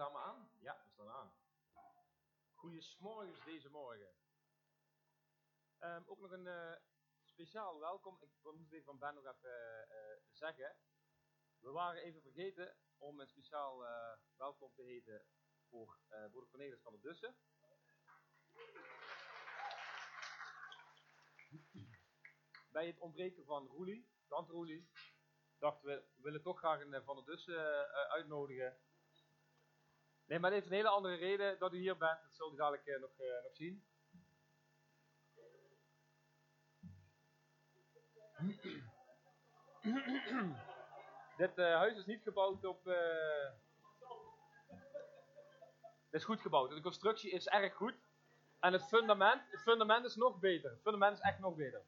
Staan we aan? Ja, we staan aan. Goedemorgens deze morgen. Ehm, ook nog een uh, speciaal welkom. Ik moet even van Ben nog even uh, zeggen. We waren even vergeten om een speciaal welkom te heten voor broeder Cornelis van der Dussen. Bij het ontbreken van Roelie, tante Roelie, dachten we, we willen toch graag een Van der Dussen uitnodigen Nee, maar het heeft een hele andere reden dat u hier bent. Dat zult u dadelijk uh, nog, uh, nog zien. Dit uh, huis is niet gebouwd op... Het is goed gebouwd. De constructie is erg goed. En het fundament, het fundament is nog beter. Het fundament is echt nog beter.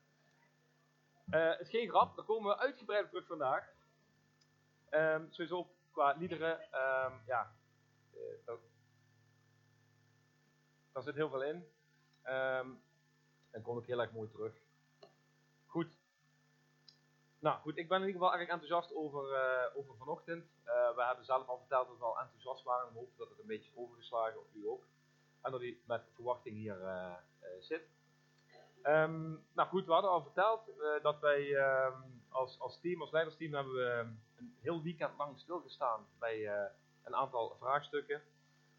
het is geen grap, daar komen we uitgebreid op terug vandaag. Um, sowieso qua liederen. Um, ja, uh, daar zit heel veel in. Um, en kom ik heel erg mooi terug. Goed. Nou goed, ik ben in ieder geval erg enthousiast over, uh, over vanochtend. Uh, we hebben zelf al verteld dat we al enthousiast waren. En hopen dat het een beetje overgeslagen, of u ook. En dat u met verwachting hier zit. Um, nou goed, we hadden al verteld dat wij um, als, als team, als leidersteam, hebben we een heel weekend lang stilgestaan bij een aantal vraagstukken.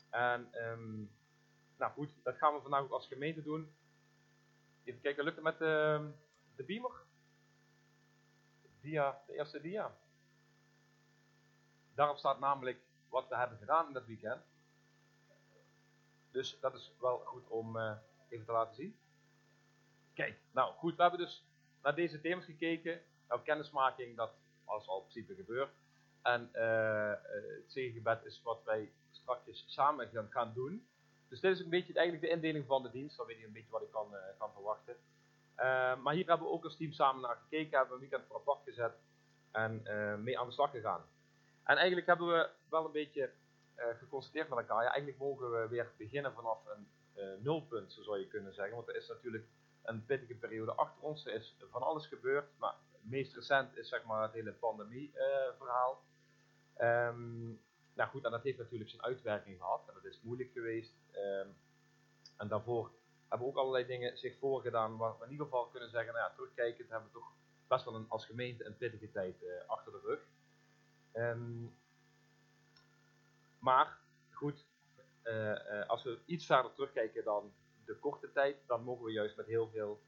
En um, nou goed, dat gaan we vandaag ook als gemeente doen. Even kijken, lukt het met de, de beamer? Dia, de eerste dia. Daarop staat namelijk wat we hebben gedaan in dat weekend. Dus dat is wel goed om uh, even te laten zien. Kijk, nou goed, we hebben dus naar deze thema's gekeken. Nou, kennismaking, dat was al in principe gebeurd. En uh, het zegengebed is wat wij straks samen gaan, doen. Dus dit is een beetje eigenlijk de indeling van de dienst. Dan weet je een beetje wat ik kan, uh, kan verwachten. Maar hier hebben we ook als team samen naar gekeken. Hebben we een weekend voor apart gezet. En mee aan de slag gegaan. En eigenlijk hebben we wel een beetje geconstateerd met elkaar. Ja, eigenlijk mogen we weer beginnen vanaf een nulpunt, zo zou je kunnen zeggen. Want er is natuurlijk een pittige periode achter ons. Er is van alles gebeurd. Maar het meest recent is zeg maar het hele pandemie verhaal. Um, nou goed, en dat heeft natuurlijk zijn uitwerking gehad. En dat is moeilijk geweest. Um, en daarvoor hebben ook allerlei dingen zich voorgedaan waar we in ieder geval kunnen zeggen, nou ja, terugkijkend hebben we toch best wel een, als gemeente een pittige tijd uh, achter de rug. Um, maar goed, uh, uh, als we iets verder terugkijken dan de korte tijd, dan mogen we juist met heel veel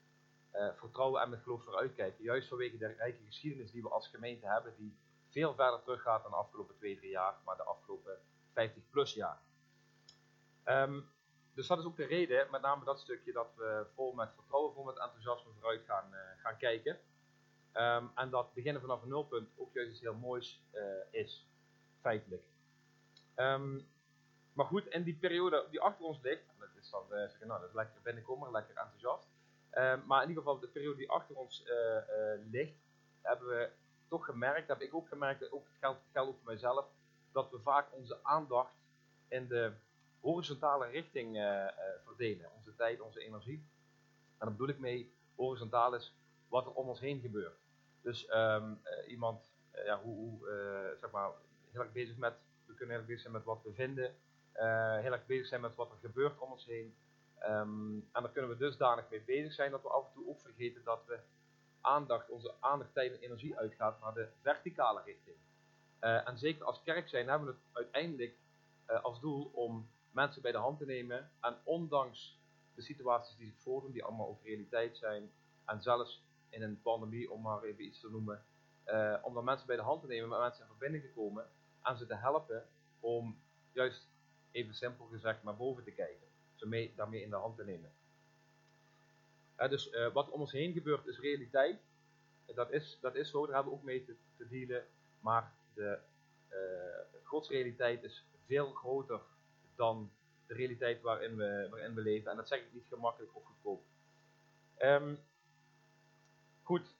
vertrouwen en met geloof vooruitkijken. Juist vanwege de rijke geschiedenis die we als gemeente hebben, die veel verder teruggaat dan de afgelopen 2, 3 jaar, maar de afgelopen 50 plus jaar. Um, dus dat is ook de reden, met name dat stukje, dat we vol met vertrouwen, vol met enthousiasme vooruit gaan, uh, gaan kijken. Um, en dat beginnen vanaf een nulpunt ook juist iets heel moois uh, is, feitelijk. Um, maar goed, in die periode die achter ons ligt, dat is dan uh, zeggen, nou dat is lekker binnenkomen, lekker enthousiast. maar in ieder geval de periode die achter ons ligt, hebben we gemerkt, heb ik ook gemerkt, ook het geldt, ook voor mijzelf, dat we vaak onze aandacht in de horizontale richting uh, uh, verdelen. Onze tijd, onze energie. En daar bedoel ik mee, horizontaal is wat er om ons heen gebeurt. Dus um, uh, iemand, ja, hoe, hoe zeg maar, heel erg bezig met, we kunnen heel erg bezig zijn met wat we vinden, heel erg bezig zijn met wat er gebeurt om ons heen. Um, en daar kunnen we dusdanig mee bezig zijn dat we af en toe ook vergeten dat we aandacht, onze aandacht, tijd en energie uitgaat naar de verticale richting. Uh, en zeker als kerk zijn hebben we het uiteindelijk uh, als doel om mensen bij de hand te nemen en ondanks de situaties die zich voordoen, die allemaal ook realiteit zijn, en zelfs in een pandemie, om maar even iets te noemen, uh, om dan mensen bij de hand te nemen, met mensen in verbinding te komen en ze te helpen om juist even simpel gezegd naar boven te kijken. Ze mee, daarmee in de hand te nemen. Dus uh, wat om ons heen gebeurt is realiteit. Dat is, dat is zo, daar hebben we ook mee te, te dealen. Maar de uh, godsrealiteit is veel groter dan de realiteit waarin we, waarin we leven. En dat zeg ik niet gemakkelijk of goedkoop. Um, goed.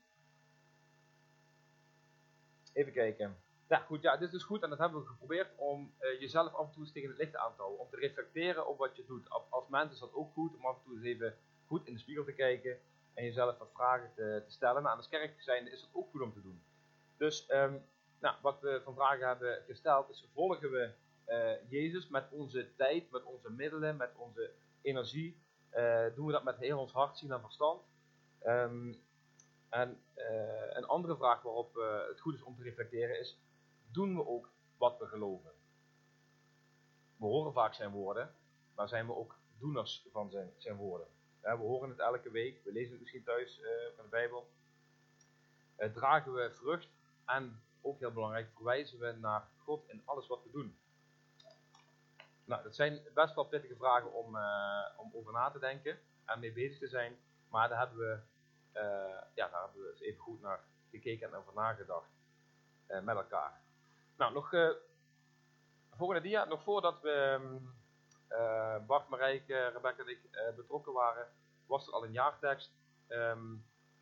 Even kijken. Ja, goed, ja, dit is goed en dat hebben we geprobeerd om uh, jezelf af en toe eens tegen het licht aan te houden. Om te reflecteren op wat je doet. Als mens is dat ook goed om af en toe eens even goed in de spiegel te kijken en jezelf wat vragen te, te stellen. Maar aan de kerk zijn is het ook goed om te doen. Dus um, nou, wat we van vragen hebben gesteld is, volgen we eh, Jezus met onze tijd, met onze middelen, met onze energie. eh, doen we dat met heel ons hart, zien en verstand. Ehm, en eh, een andere vraag waarop het goed is om te reflecteren is: doen we ook wat we geloven? We horen vaak zijn woorden, maar zijn we ook doeners van zijn, zijn woorden? Hè, we horen het elke week, we lezen het misschien thuis eh, van de Bijbel. Eh, dragen we vrucht en ook heel belangrijk, verwijzen we naar God in alles wat we doen. Nou, dat zijn best wel pittige vragen om, eh, om over na te denken en mee bezig te zijn. Maar daar hebben we, eh, ja, daar hebben we eens even goed naar gekeken en over nagedacht eh, met elkaar. Nou, nog eh, volgende dia. Nog voordat we ehm, eh, Bart, Marijke, Rebecca en ik eh, betrokken waren, was er al een jaartekst ehm,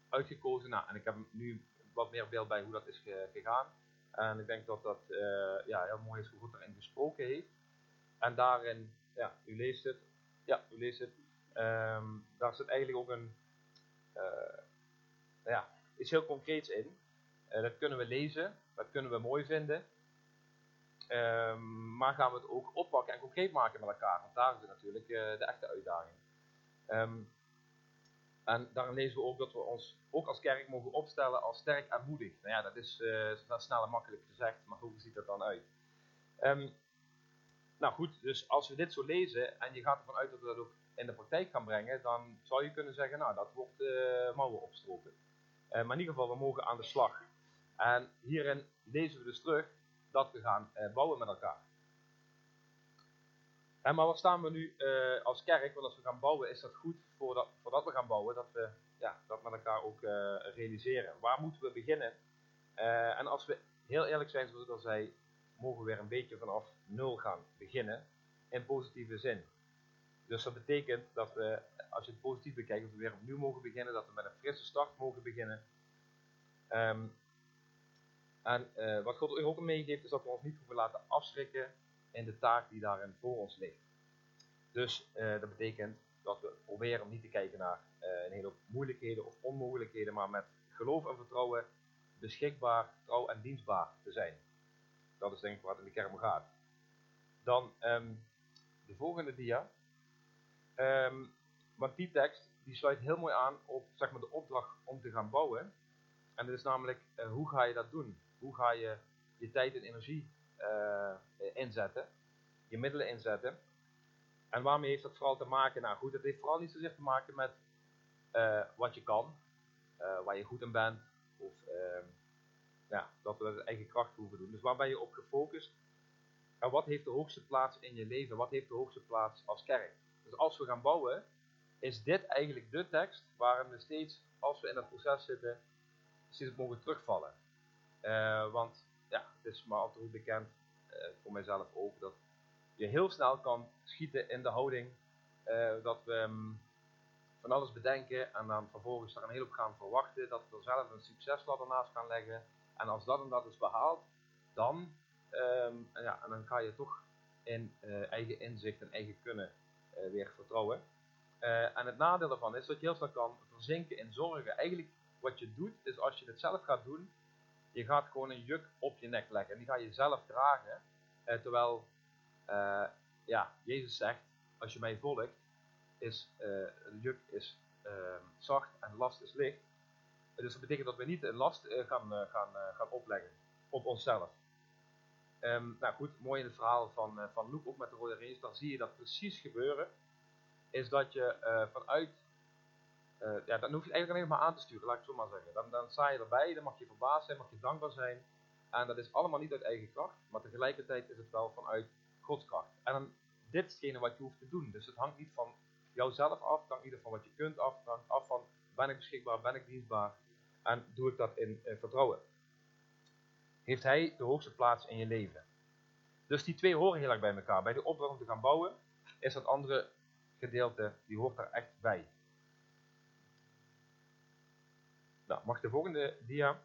uitgekozen. Nou, en ik heb nu wat meer beeld bij hoe dat is ge- gegaan. En ik denk dat dat eh, ja, heel mooi is hoe God erin gesproken heeft. En daarin, ja, u leest het. Ja, u leest het. Ehm, daar zit eigenlijk ook een, eh, ja, iets heel concreets in. Eh, dat kunnen we lezen, dat kunnen we mooi vinden. Ehm, maar gaan we het ook oppakken en concreet maken met elkaar? Want daar is natuurlijk eh, de echte uitdaging. Ehm, en daarin lezen we ook dat we ons ook als kerk mogen opstellen als sterk en moedig. Nou ja, dat is, is snel en makkelijk gezegd, maar hoe ziet dat dan uit? Ehm, nou goed, dus als we dit zo lezen en je gaat ervan uit dat we dat ook in de praktijk gaan brengen, dan zou je kunnen zeggen, nou dat wordt uh, mouwen opstropen. Uh, maar in ieder geval, we mogen aan de slag. En hierin lezen we dus terug dat we gaan uh, bouwen met elkaar. En maar waar staan we nu uh, als kerk? Want als we gaan bouwen, is dat goed voordat, voordat we gaan bouwen, dat we ja, dat met elkaar ook uh, realiseren. Waar moeten we beginnen? En als we heel eerlijk zijn, zoals ik al zei, mogen we weer een beetje vanaf nul gaan beginnen. In positieve zin. Dus dat betekent dat we, als je het positief bekijkt, dat we weer opnieuw mogen beginnen, dat we met een frisse start mogen beginnen. Um, en uh, wat God ook meegeeft, is dat we ons niet hoeven laten afschrikken in de taak die daarin voor ons ligt. Dus uh, dat betekent dat we proberen om niet te kijken naar uh, een hele hoop moeilijkheden of onmogelijkheden, maar met geloof en vertrouwen beschikbaar, trouw en dienstbaar te zijn. Dat is denk ik waar het in de kerk om gaat. Dan um, de volgende dia. Um, want die tekst die sluit heel mooi aan op zeg maar, de opdracht om te gaan bouwen. En dat is namelijk, hoe ga je dat doen? Hoe ga je je tijd en energie uh, inzetten? Je middelen inzetten? En waarmee heeft dat vooral te maken? Nou goed, het heeft vooral niet zozeer te maken met uh, wat je kan, waar je goed in bent, of ehm, dat we dat eigen kracht hoeven doen. Dus waar ben je op gefocust? En wat heeft de hoogste plaats in je leven? Wat heeft de hoogste plaats als kerk? Dus als we gaan bouwen, is dit eigenlijk de tekst waarin we steeds, als we in dat proces zitten, steeds mogen terugvallen. Uh, want ja, het is maar al te goed bekend, uh, voor mijzelf ook, dat je heel snel kan schieten in de houding uh, dat we um, van alles bedenken en dan vervolgens daar een hele hoop gaan verwachten, dat we er zelf een succesladder naast gaan leggen. En als dat en dat is behaald, dan, um, ja, en dan ga je toch in eigen inzicht en eigen kunnen weer vertrouwen. en het nadeel daarvan is dat je heel snel kan verzinken in zorgen. Eigenlijk wat je doet, is als je het zelf gaat doen, je gaat gewoon een juk op je nek leggen. En die ga je zelf dragen. Eh, terwijl, uh, ja, Jezus zegt, als je mij volgt, is uh, een juk is zacht en last is licht. Dus dat betekent dat we niet een last gaan, gaan, gaan opleggen op onszelf. Um, nou goed, mooi in het verhaal van, van Luke, ook met de rode race, dan zie je dat precies gebeuren. Is dat je vanuit uh, ja, dan hoef je eigenlijk alleen maar aan te sturen, laat ik het zo maar zeggen. Dan, dan sta je erbij, dan mag je verbaasd zijn, mag je dankbaar zijn. En dat is allemaal niet uit eigen kracht, maar tegelijkertijd is het wel vanuit Gods kracht. En dan, dit is wat je hoeft te doen. Dus het hangt niet van jouzelf af, het hangt niet van wat je kunt af, het hangt af van ben ik beschikbaar, ben ik dienstbaar en doe ik dat in, in vertrouwen. Heeft hij de hoogste plaats in je leven? Dus die twee horen heel erg bij elkaar. Bij de opdracht om te gaan bouwen is dat andere gedeelte, die hoort daar echt bij. Nou, mag de volgende dia.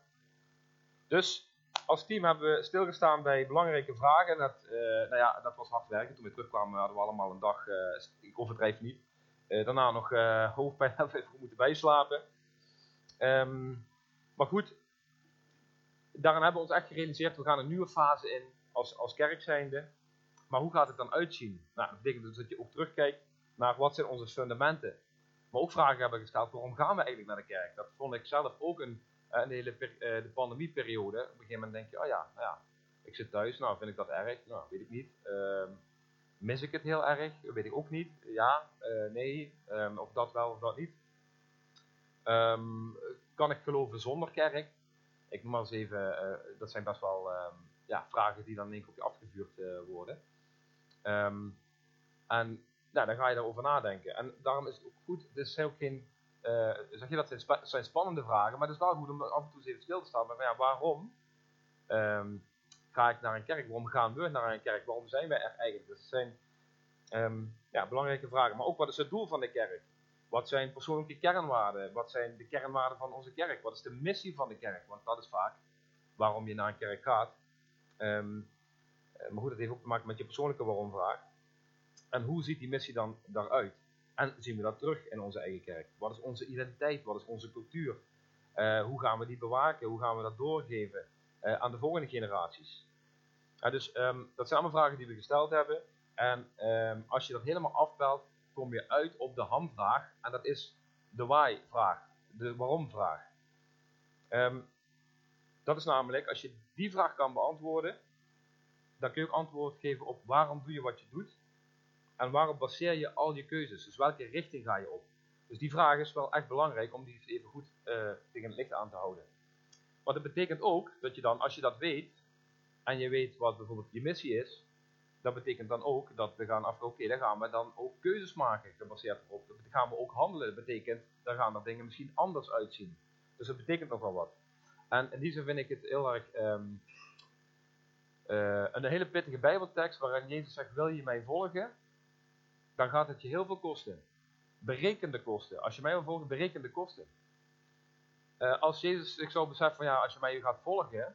Dus als team hebben we stilgestaan bij belangrijke vragen. Dat, uh, nou ja, dat was hard werken. Toen we terugkwamen hadden we allemaal een dag, uh, ik overdrijf niet. Uh, daarna nog hoofdpijn even moeten bijslapen. Um, maar goed, daarin hebben we ons echt gerealiseerd, we gaan een nieuwe fase in als, als kerk zijnde. maar hoe gaat het dan uitzien? Nou, dat betekent dus dat je ook terugkijkt naar wat zijn onze fundamenten. Maar ook vragen hebben gesteld, waarom gaan we eigenlijk naar de kerk? Dat vond ik zelf ook een, eh, een hele uh, de pandemieperiode. Op een gegeven moment denk je, oh ja, nou ja, ik zit thuis, nou vind ik dat erg? Nou, weet ik niet. Uh, mis ik het heel erg? Weet ik ook niet. Ja, uh, nee, um, of dat wel of dat niet. Um, kan ik geloven zonder kerk? Ik noem maar eens even, dat zijn best wel ja, vragen die dan in één keer op je afgevuurd worden. en nou, dan ga je daarover nadenken. En daarom is het ook goed, het is ook geen, uh, zeg je dat zijn, zijn, spannende vragen, maar het is wel goed om af en toe eens even stil te staan. Maar ja, waarom um, ga ik naar een kerk? Waarom gaan we naar een kerk? Waarom zijn wij er eigenlijk? Dat zijn um, ja, belangrijke vragen. Maar ook wat is het doel van de kerk? Wat zijn persoonlijke kernwaarden? Wat zijn de kernwaarden van onze kerk? Wat is de missie van de kerk? Want dat is vaak waarom je naar een kerk gaat. Um, maar goed, dat heeft ook te maken met je persoonlijke waarom-vraag. En hoe ziet die missie dan daaruit? En zien we dat terug in onze eigen kerk? Wat is onze identiteit? Wat is onze cultuur? Uh, hoe gaan we die bewaken? Hoe gaan we dat doorgeven uh, aan de volgende generaties? Dus um, dat zijn allemaal vragen die we gesteld hebben. En um, als je dat helemaal afbelt, kom je uit op de hamvraag. En dat is de why-vraag, de waarom-vraag. Um, dat is namelijk, als je die vraag kan beantwoorden, dan kun je ook antwoord geven op waarom doe je wat je doet. En waarop baseer je al je keuzes? Dus welke richting ga je op? Dus die vraag is wel echt belangrijk om die even goed uh, tegen het licht aan te houden. Maar dat betekent ook dat je dan, als je dat weet, en je weet wat bijvoorbeeld je missie is, dat betekent dan ook dat we gaan af, oké, okay, dan gaan we dan ook keuzes maken gebaseerd erop. Dan gaan we ook handelen. Dat betekent, dan gaan er dingen misschien anders uitzien. Dus dat betekent nogal wat. En in die zin vind ik het heel erg um, uh, een hele pittige bijbeltekst waarin Jezus zegt, wil je mij volgen? Dan gaat het je heel veel kosten. Berekende kosten. Als je mij wil volgen, berekende kosten. Uh, als Jezus, ik zou beseffen van ja, als je mij gaat volgen, en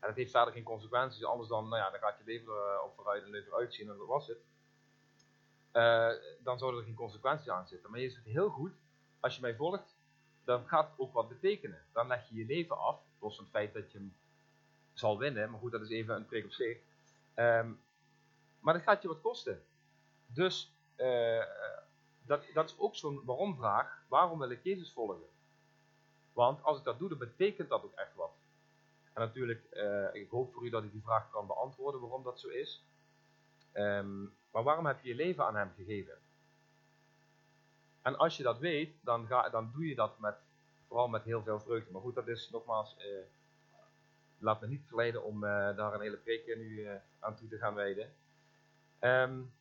dat heeft verder geen consequenties, anders dan, nou ja, dan gaat je leven erop vooruit en leven uitzien en dat was het. Uh, dan zouden er geen consequenties aan zitten. Maar Jezus zegt heel goed, als je mij volgt, dan gaat het ook wat betekenen. Dan leg je je leven af, los van het feit dat je hem zal winnen, maar goed, dat is even een prik op zich. Um, maar dat gaat je wat kosten. Dus uh, dat, dat is ook zo'n waarom-vraag. Waarom wil ik Jezus volgen? Want als ik dat doe, dan betekent dat ook echt wat. En natuurlijk, uh, ik hoop voor u dat ik die vraag kan beantwoorden waarom dat zo is. Um, maar waarom heb je je leven aan hem gegeven? En als je dat weet, dan, ga, dan doe je dat met, vooral met heel veel vreugde. Maar goed, dat is nogmaals, laat me niet verleiden om daar een hele preek nu aan toe te gaan wijden. Um,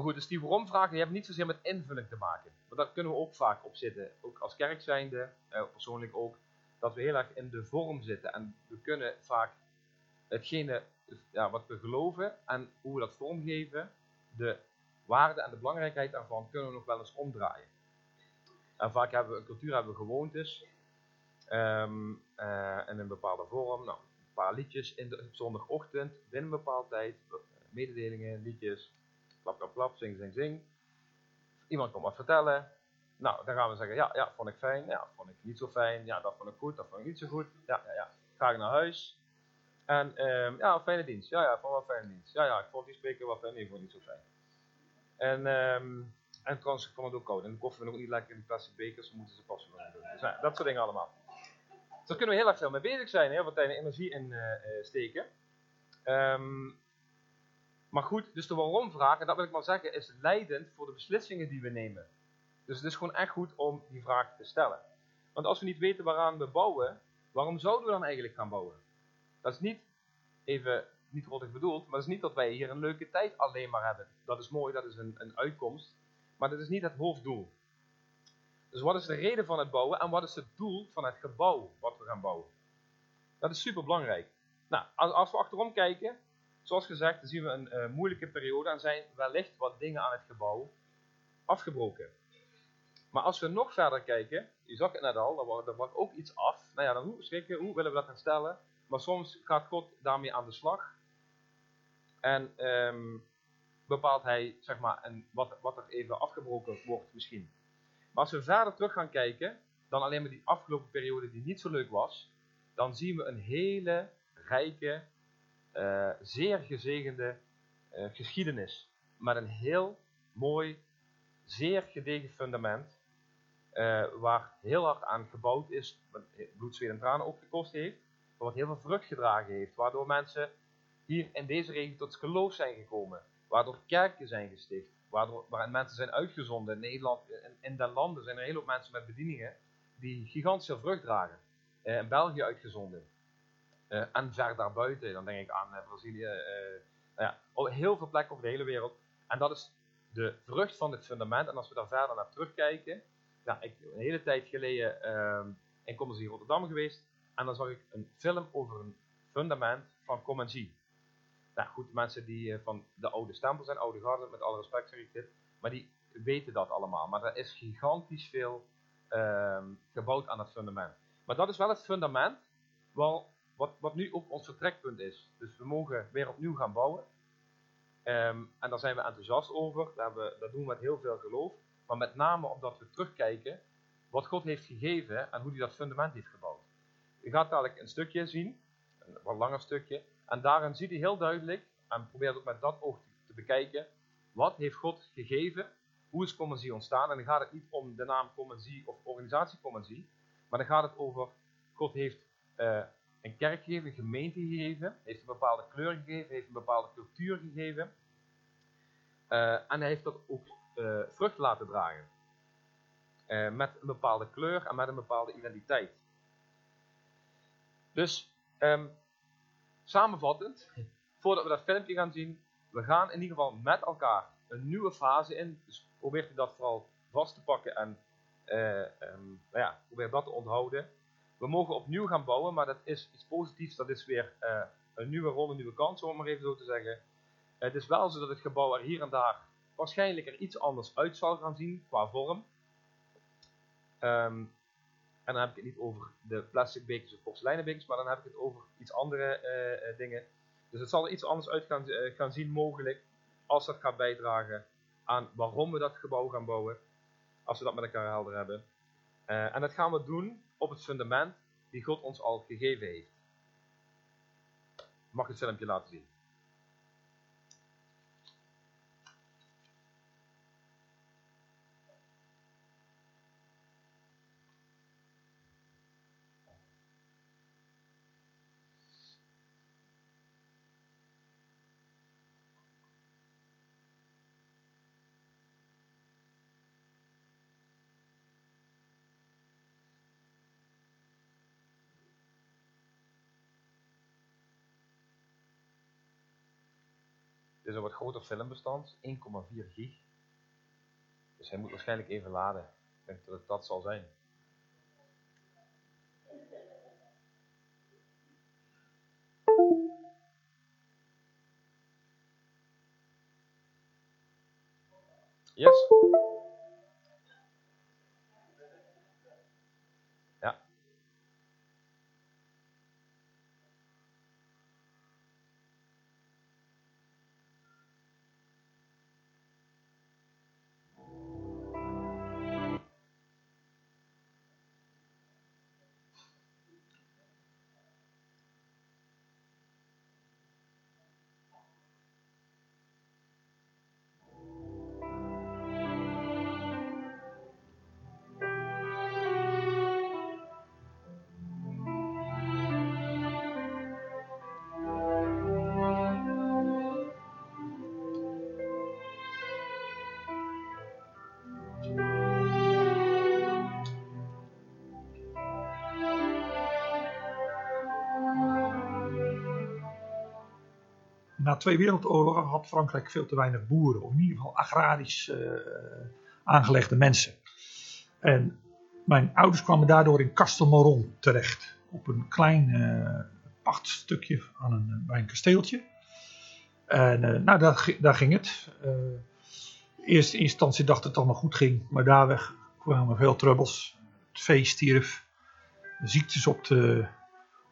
maar goed, dus die waarom-vragen hebben niet zozeer met invulling te maken. Maar daar kunnen we ook vaak op zitten. Ook als kerk zijnde, eh, persoonlijk ook, dat we heel erg in de vorm zitten. En we kunnen vaak hetgene ja, wat we geloven en hoe we dat vormgeven, de waarde en de belangrijkheid daarvan, kunnen we nog wel eens omdraaien. En vaak hebben we een cultuur, hebben we gewoontes. Um, uh, in een bepaalde vorm. Nou, een paar liedjes in de zondagochtend, binnen een bepaalde tijd. Mededelingen, liedjes klap, klap, zing, zing, zing. Iemand komt wat vertellen. Nou, dan gaan we zeggen, ja, ja, vond ik fijn. Ja, vond ik niet zo fijn. Ja, dat vond ik goed, dat vond ik niet zo goed. Ja, ja, ja. Ga ik naar huis. En, um, ja, fijne dienst. Ja, ja, vond wel fijne dienst. Ja, ja, ik vond die spreker wel fijn. Nee, vond niet zo fijn. En, um, en trouwens, ik vond het ook. En de koffie ook niet lekker in de plastic bekers. We moeten ze passen doen. Dus, nou, dat soort dingen allemaal. Dus daar kunnen we heel erg veel mee bezig zijn. Heel veel tijd en energie in uh, uh, steken. Um, maar goed, dus de waarom-vraag, en dat wil ik maar zeggen, is leidend voor de beslissingen die we nemen. Dus het is gewoon echt goed om die vraag te stellen. Want als we niet weten waaraan we bouwen, waarom zouden we dan eigenlijk gaan bouwen? Dat is niet, even niet rottig bedoeld, maar dat is niet dat wij hier een leuke tijd alleen maar hebben. Dat is mooi, dat is een, een uitkomst, maar dat is niet het hoofddoel. Dus wat is de reden van het bouwen en wat is het doel van het gebouw wat we gaan bouwen? Dat is super belangrijk. Nou, als, als we achterom kijken, Zoals gezegd zien we een uh, moeilijke periode en zijn wellicht wat dingen aan het gebouw afgebroken. Maar als we nog verder kijken, je zag het net al, er wordt, ook iets af. Nou ja, dan hoe, schrikken, hoe willen we dat herstellen? Maar soms gaat God daarmee aan de slag. En um, bepaalt hij, zeg maar, wat, wat er even afgebroken wordt misschien. Maar als we verder terug gaan kijken, dan alleen maar die afgelopen periode die niet zo leuk was, dan zien we een hele rijke uh, zeer gezegende geschiedenis met een heel mooi, zeer gedegen fundament. waar heel hard aan gebouwd is, wat bloed, zweet en tranen ook gekost heeft, maar wat heel veel vrucht gedragen heeft, waardoor mensen hier in deze regio tot geloof zijn gekomen, waardoor kerken zijn gesticht, waardoor, waarin mensen zijn uitgezonden. In Nederland, in, in de landen zijn er hele hoop mensen met bedieningen die gigantische vrucht dragen. In België uitgezonden. Uh, en ver daarbuiten, dan denk ik aan uh, Brazilië, nou ja, heel veel plekken over de hele wereld. En dat is de vrucht van het fundament. En als we daar verder naar terugkijken, nou, ik een hele tijd geleden uh, in Commercie Rotterdam geweest. En dan zag ik een film over een fundament van Comensie. Nou goed, mensen die van de oude stempel zijn, oude garden, met alle respect zeg ik dit, maar die weten dat allemaal. Maar er is gigantisch veel uh, gebouwd aan het fundament. Maar dat is wel het fundament wel, wat, wat nu ook ons vertrekpunt is. Dus we mogen weer opnieuw gaan bouwen. Um, en daar zijn we enthousiast over. Daar, dat doen we met heel veel geloof. Maar met name omdat we terugkijken wat God heeft gegeven en hoe hij dat fundament heeft gebouwd. Je gaat dadelijk een stukje zien, een wat langer stukje. En daarin ziet hij heel duidelijk, en probeert ook met dat oog te bekijken, wat heeft God gegeven hoe is Commercie ontstaan? En dan gaat het niet om de naam Commercie of organisatie Commercie, maar dan gaat het over, God heeft uh, een kerk gegeven, een gemeente gegeven, heeft een bepaalde kleur gegeven, heeft een bepaalde cultuur gegeven. Uh, en hij heeft dat ook uh, vrucht laten dragen. met een bepaalde kleur en met een bepaalde identiteit. Dus, um, samenvattend, voordat we dat filmpje gaan zien, we gaan in ieder geval met elkaar een nieuwe fase in. Dus probeert u dat vooral vast te pakken en um, nou ja, probeer dat te onthouden. We mogen opnieuw gaan bouwen, maar dat is iets positiefs. Dat is weer uh, een nieuwe rol, een nieuwe kans, om maar even zo te zeggen. Het is wel zo dat het gebouw er hier en daar waarschijnlijk er iets anders uit zal gaan zien qua vorm. Um, en dan heb ik het niet over de plastic bekers of porseleinen maar dan heb ik het over iets andere uh, dingen. Dus het zal er iets anders uit gaan, zien mogelijk als dat gaat bijdragen aan waarom we dat gebouw gaan bouwen, als we dat met elkaar helder hebben. En dat gaan we doen op het fundament die God ons al gegeven heeft. Mag ik het filmpje laten zien? Groter filmbestand, 1,4 gig. Dus hij moet waarschijnlijk even laden. Ik denk dat het dat zal zijn. Yes. Na twee wereldoorlogen had Frankrijk veel te weinig boeren, of in ieder geval agrarisch uh, aangelegde mensen. En mijn ouders kwamen daardoor in Castelmoron terecht, op een klein uh, pachtstukje aan een, bij een kasteeltje. En nou, daar, daar, ging het. in eerste instantie dacht het allemaal goed ging, maar daar kwamen veel troubles. Het vee stierf, ziektes op de,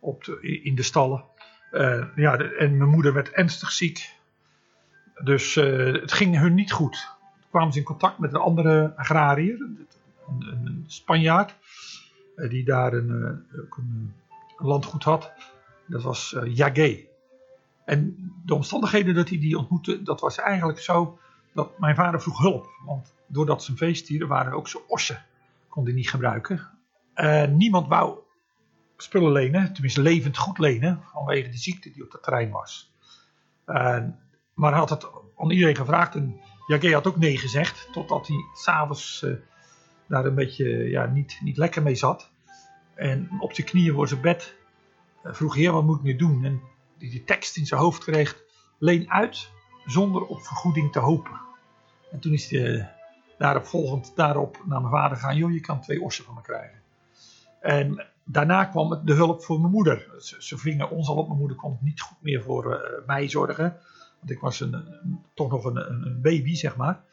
op de, in de stallen. Uh, ja, en mijn moeder werd ernstig ziek. Dus uh, het ging hun niet goed. Toen kwamen ze in contact met een andere agrariër, een, een Spanjaard, uh, die daar een, landgoed had. Dat was uh, Jagé. En de omstandigheden dat hij die ontmoette, dat was eigenlijk zo dat mijn vader vroeg hulp. Want doordat zijn veestieren waren ook zijn ossen, kon hij niet gebruiken. En niemand wou spullen lenen, tenminste levend goed lenen, vanwege de ziekte die op het terrein was. maar hij had het aan iedereen gevraagd en Jagé had ook nee gezegd, totdat hij s'avonds uh, daar een beetje ja, niet, niet lekker mee zat. En op zijn knieën voor zijn bed uh, vroeg, heer wat moet ik nu doen? En die, tekst in zijn hoofd kreeg, leen uit zonder op vergoeding te hopen. En toen is hij daarop volgend daarop naar mijn vader gaan, joh je kan twee ossen van me krijgen. En daarna kwam de hulp voor mijn moeder. Ze, ze vingen ons al op, mijn moeder kon niet goed meer voor uh, mij zorgen. Want ik was een, toch nog een, een, baby, zeg maar.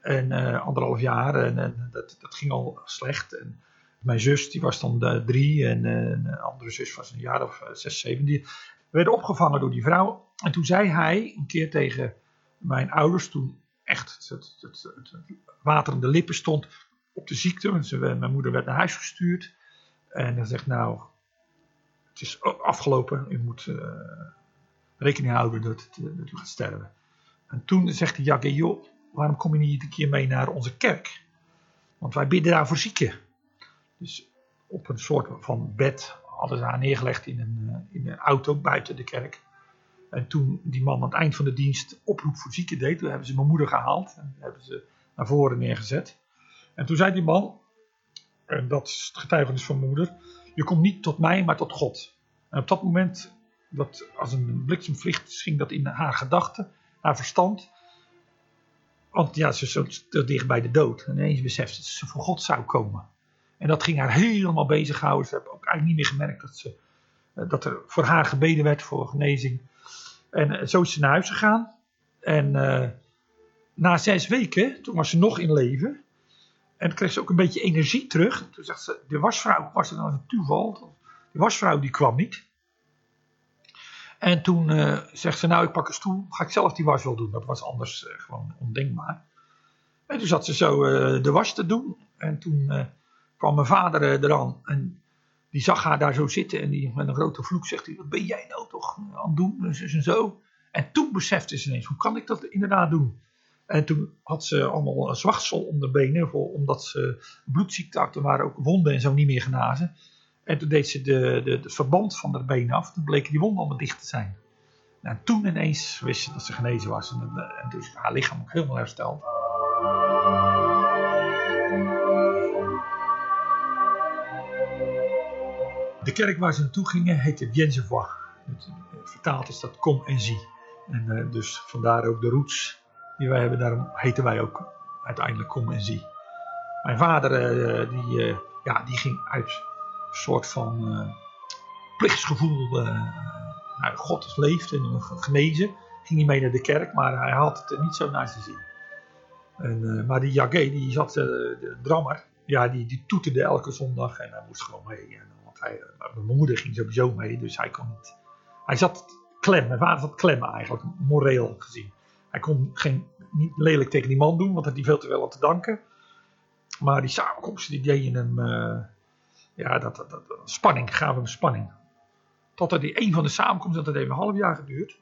En uh, anderhalf jaar. En, en dat, dat, ging al slecht. En mijn zus, die was dan uh, drie. En een andere zus was een jaar of zes, zeven. Die werden opgevangen door die vrouw. En toen zei hij een keer tegen mijn ouders, toen echt het, het, het, het waterende lippen stond op de ziekte. Mijn moeder werd naar huis gestuurd. En hij zegt, nou, het is afgelopen. U moet rekening houden dat, eh, dat u gaat sterven. En toen zegt hij, ja, joh, waarom kom je niet een keer mee naar onze kerk? Want wij bidden daar voor zieken. Dus op een soort van bed hadden ze haar neergelegd in een, eh, in een auto buiten de kerk. En toen die man aan het eind van de dienst oproep voor zieken deed, toen hebben ze mijn moeder gehaald en hebben ze naar voren neergezet. En toen zei die man, en dat is het getuigenis van mijn moeder, je komt niet tot mij, maar tot God. En op dat moment dat als een bliksemvliegt ging dat in haar gedachten, haar verstand. Want ja, ze stond dicht bij de dood. En ineens besefte dat ze voor God zou komen. En dat ging haar helemaal bezighouden. Ze hebben ook eigenlijk niet meer gemerkt dat, ze, eh, dat er voor haar gebeden werd voor genezing. En eh, zo is ze naar huis gegaan. En uh, na zes weken, toen was ze nog in leven. En kreeg ze ook een beetje energie terug. Toen zegt ze, de wasvrouw, was er dan een toeval. De wasvrouw die kwam niet. En toen uh, zegt ze, nou ik pak een stoel, ga ik zelf die was wel doen. Dat was anders uh, gewoon ondenkbaar. En toen zat ze zo uh, de was te doen. En toen kwam mijn vader eraan en die zag haar daar zo zitten. En die met een grote vloek zegt hij, wat ben jij nou toch aan het doen? En zo en zo. En toen besefte ze ineens, hoe kan ik dat inderdaad doen? En toen had ze allemaal een zwachtsel om de benen, voor, omdat ze bloedziekte waren ook wonden en zo niet meer genazen. En toen deed ze de, de, de verband van de been af. Toen bleken die wonden allemaal dicht te zijn. Nou, en toen ineens wist ze dat ze genezen was. En, en dus haar lichaam ook helemaal hersteld. De kerk waar ze naartoe gingen heette Viengevois. Vertaald is dat kom en zie. En uh, dus vandaar ook de roots die wij hebben. Daarom heten wij ook uiteindelijk kom en zie. Mijn vader uh, die, uh, ja, die ging uit soort van uh, plichtsgevoel. Nou, God leeft en genezen. Ging niet mee naar de kerk, maar hij had het er niet zo naar te zien. En, maar die Jagé, die zat, de drammer, ja, die, die toeterde elke zondag en hij moest gewoon mee. Want hij, mijn moeder ging sowieso mee, dus hij kon niet. Hij zat klem, mijn vader zat klem eigenlijk, moreel gezien. Hij kon geen, niet lelijk tegen die man doen, want hij had hij veel te veel aan te danken. Maar die samenkomsten die deden hem ja, dat, dat, dat, spanning, gaven hem spanning. Totdat die een van de samenkomsten, dat heeft een half jaar geduurd.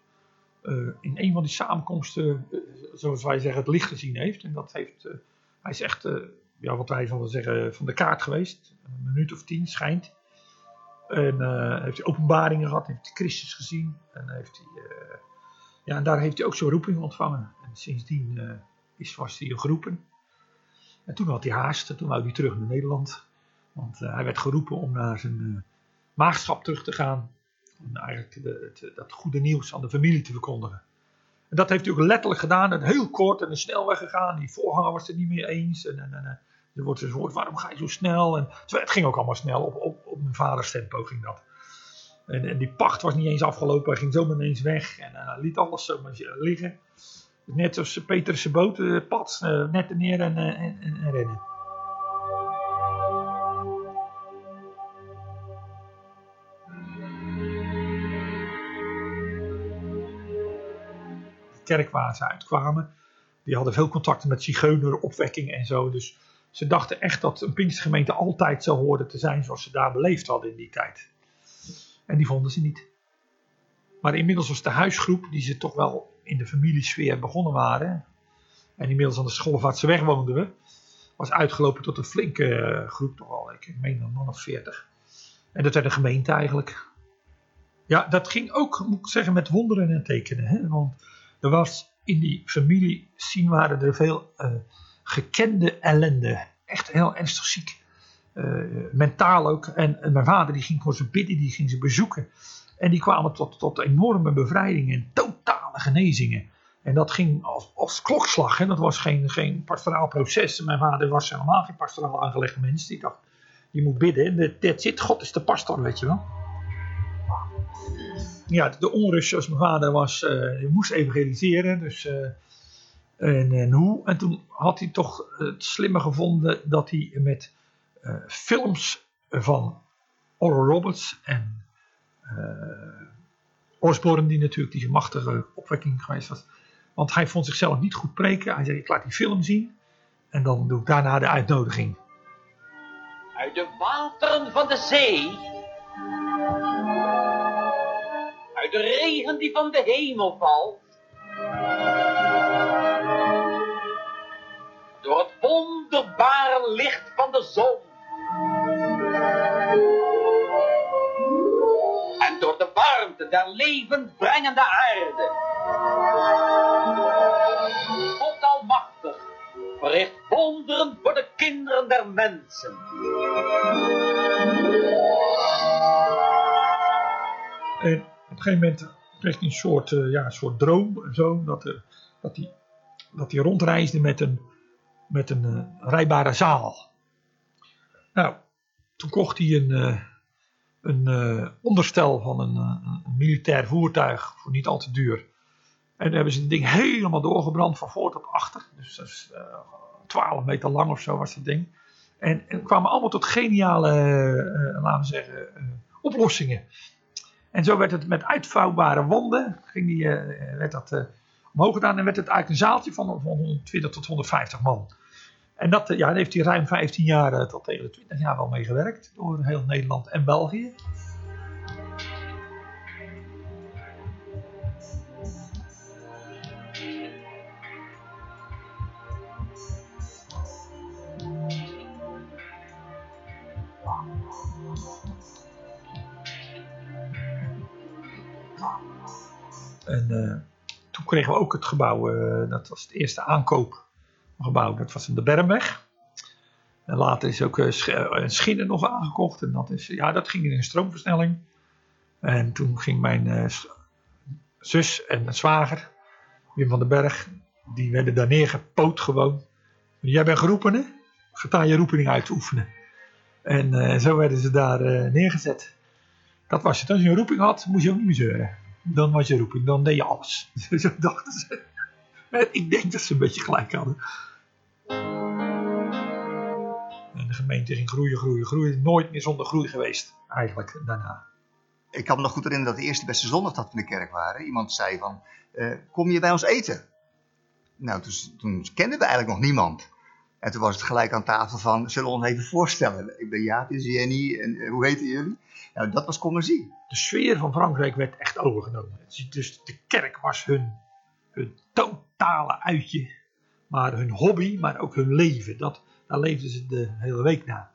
Uh, in een van die samenkomsten, uh, zoals wij zeggen, het licht gezien heeft. En dat heeft, hij is echt, ja, wat wij van zeggen, van de kaart geweest. Een minuut of tien schijnt. En heeft hij openbaringen gehad, heeft hij Christus gezien. En, heeft hij, ja, en daar heeft hij ook zo'n roeping ontvangen. En sindsdien is, was hij geroepen. En toen had hij haast, toen wou hij terug naar Nederland. Want uh, hij werd geroepen om naar zijn uh, maagschap terug te gaan. Om eigenlijk de, het, dat goede nieuws aan de familie te verkondigen. En dat heeft hij ook letterlijk gedaan. En heel kort en snel weggegaan. Die voorganger was het niet meer eens. En, en, en er wordt dus waarom ga je zo snel? En, het ging ook allemaal snel. Op, op, op mijn vaders tempo ging dat. En, en, die pacht was niet eens afgelopen. Hij ging zomaar ineens weg. En uh, liet alles zomaar liggen. Net als Peterse boot, uh, pad, uh, net neer en, en, en rennen. kerk waar ze uitkwamen. Die hadden veel contacten met zigeuner, opwekking en zo. Dus ze dachten echt dat een Pinkstergemeente altijd zo hoorde te zijn zoals ze daar beleefd hadden in die tijd. En die vonden ze niet. Maar inmiddels was de huisgroep, die ze toch wel in de familiesfeer begonnen waren. En inmiddels aan de Schollevaartse weg woonden we. Was uitgelopen tot een flinke eh, groep, toch wel, ik meen een man of veertig. En dat werd een gemeente eigenlijk. Ja, dat ging ook, moet ik zeggen, met wonderen en tekenen. Hè? Want er was in die familie zien waren er veel uh, gekende ellende. Echt heel ernstig ziek. Uh, mentaal ook. En, mijn vader die ging voor ze bidden, die ging ze bezoeken. En die kwamen tot, tot enorme bevrijdingen en totale genezingen. En dat ging als, als klokslag. Hè? Dat was geen, geen pastoraal proces. Mijn vader was helemaal geen pastoraal aangelegde mens. Die dacht, je moet bidden. Dat zit, God is de pastor, weet je wel. Ja, de onrust zoals mijn vader was, uh, moest evangeliseren. Dus, uh, en, en, hoe? En toen had hij toch het slimme gevonden dat hij met films van Oral Roberts en Osborne, die natuurlijk die machtige opwekking geweest was. Want hij vond zichzelf niet goed preken. Hij zei, ik laat die film zien. En dan doe ik daarna de uitnodiging. Uit de wateren van de zee. Uit de regen die van de hemel valt. Door het wonderbare licht van de zon. Warmte der levendbrengende aarde. God almachtig verricht wonderen voor de kinderen der mensen. En op een gegeven moment kreeg hij een soort, uh, ja, een soort droom zo, dat, er, dat, hij, dat rondreisde met een, met een uh, rijbare zaal. Nou, toen kocht hij een, uh, een onderstel van een, een, militair voertuig voor niet al te duur. En hebben ze het ding helemaal doorgebrand van voor tot achter. Dus dat is 12 meter lang of zo was dat ding. En, en kwamen allemaal tot geniale, laten we zeggen, oplossingen. En zo werd het met uitvouwbare wanden, ging die, werd dat omhoog gedaan en werd het eigenlijk een zaaltje van 120 tot 150 man. En dat, ja, daar heeft hij ruim 15 jaar uh, tot tegen de 20 jaar wel mee gewerkt, door heel Nederland en België. En uh, toen kregen we ook het gebouw, uh, dat was het eerste aankoopgebouw, dat was in de Bermweg. En later is ook uh, Schinnen nog aangekocht. En dat, is, ja, dat ging in een stroomversnelling. En toen ging mijn zus en zwager, Wim van den Berg, die werden daar neergepoot gewoon. Jij bent geroepen, hè? Ga je roeping uit te oefenen. En zo werden ze daar neergezet. Dat was het. Als je een roeping had, moest je ook niet meer zeuren dan was je roeping, dan deed je alles. Zo dachten ze. Ik denk dat ze een beetje gelijk hadden. En de gemeente ging groeien, groeien, groeien. Nooit meer zonder groei geweest, eigenlijk, daarna. Ik kan me nog goed herinneren dat de eerste beste zondag dat we in de kerk waren. Iemand zei van, uh, kom je bij ons eten? Nou, dus, toen kenden we eigenlijk nog niemand. En toen was het gelijk aan tafel van, zullen we ons even voorstellen? Ik ben Jaap, is Jenny en uh, hoe heten jullie? Nou, dat was commercie. De sfeer van Frankrijk werd echt overgenomen. Dus de kerk was hun, hun totale uitje. Maar hun hobby, maar ook hun leven. Dat, daar leefden ze de hele week na.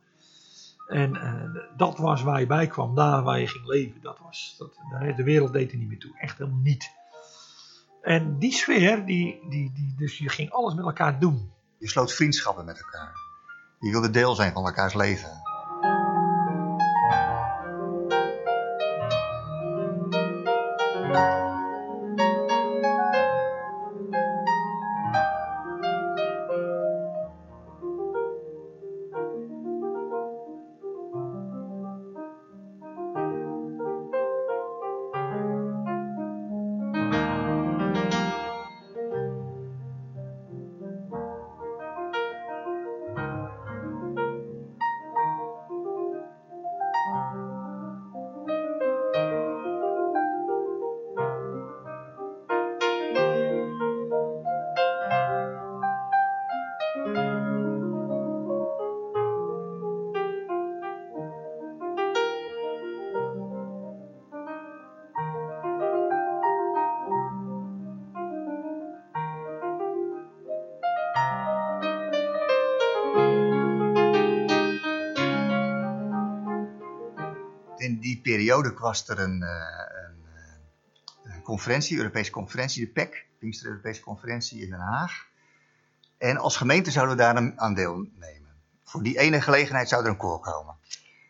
En uh, dat was waar je bij kwam, daar waar je ging leven. Dat was, dat, de wereld deed er niet meer toe. Echt helemaal niet. En die sfeer, die, die, die, dus je ging alles met elkaar doen. Je sloot vriendschappen met elkaar. Je wilde deel zijn van elkaars leven. Periode was er een, eh, een, eh, een conferentie, Europese conferentie, de PEC, Pinkster Europese Conferentie in Den Haag. En als gemeente zouden we daar aan deelnemen. Voor die ene gelegenheid zou er een koor komen.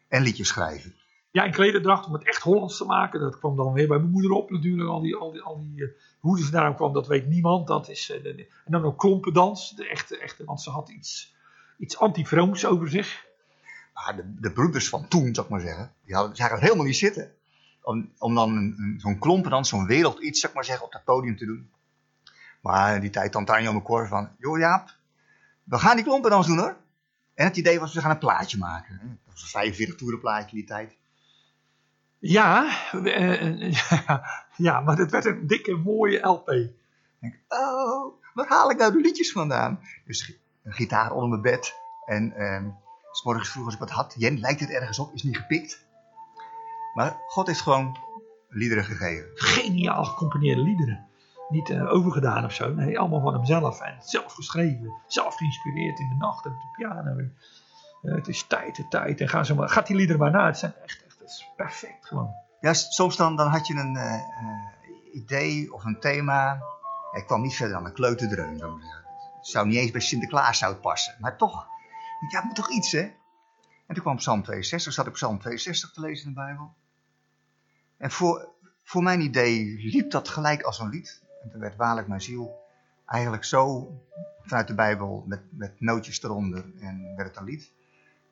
En liedjes schrijven. Ja, en klederdracht om het echt Hollands te maken. Dat kwam dan weer bij mijn moeder op natuurlijk. Al die, al die, al die, eh, hoe daarom kwam, dat weet niemand. Dat is, en dan ook klompendans. De echte, echte, want ze had iets, iets anti-Vrooms over zich. Maar de, de broeders van toen, zou ik maar zeggen, die hadden, zagen het helemaal niet zitten. Om, om dan zo'n klompen dan, zo'n wereld iets, zou ik maar zeggen, op dat podium te doen. Maar in die tijd tante Anja mijn koor van, joh Jaap, we gaan die klompendans doen hoor. En het idee was, we gaan een plaatje maken. hè. Dat was een 45 toeren plaatje in die tijd. Ja, eh, eh, ja, ja, maar het werd een dikke mooie LP. Ik denk, oh, waar haal ik nou de liedjes vandaan? Dus een gitaar onder mijn bed. En ehm, s morgens vroeg als ik wat had, Jen, lijkt het ergens op? Is niet gepikt. Maar God heeft gewoon liederen gegeven. Geniaal gecomponeerde liederen. Niet eh, overgedaan of zo. Nee, allemaal van hemzelf. En zelf geschreven. Zelf geïnspireerd in de nacht op de piano. Eh, het is tijd, de tijd. En ga zo maar, gaat die liederen maar na. Het zijn echt, echt het is perfect gewoon. Ja, soms dan, dan had je een eh, idee of een thema. Ik kwam niet verder dan een kleuterdreun. Het zou niet eens bij Sinterklaas zou passen. Maar toch, ja, moet toch iets, hè? En toen kwam Psalm 62, zat ik Psalm 62 te lezen in de Bijbel. En voor, voor mijn idee liep dat gelijk als een lied. En toen werd waarlijk mijn ziel eigenlijk zo vanuit de Bijbel met, met nootjes eronder en werd het een lied.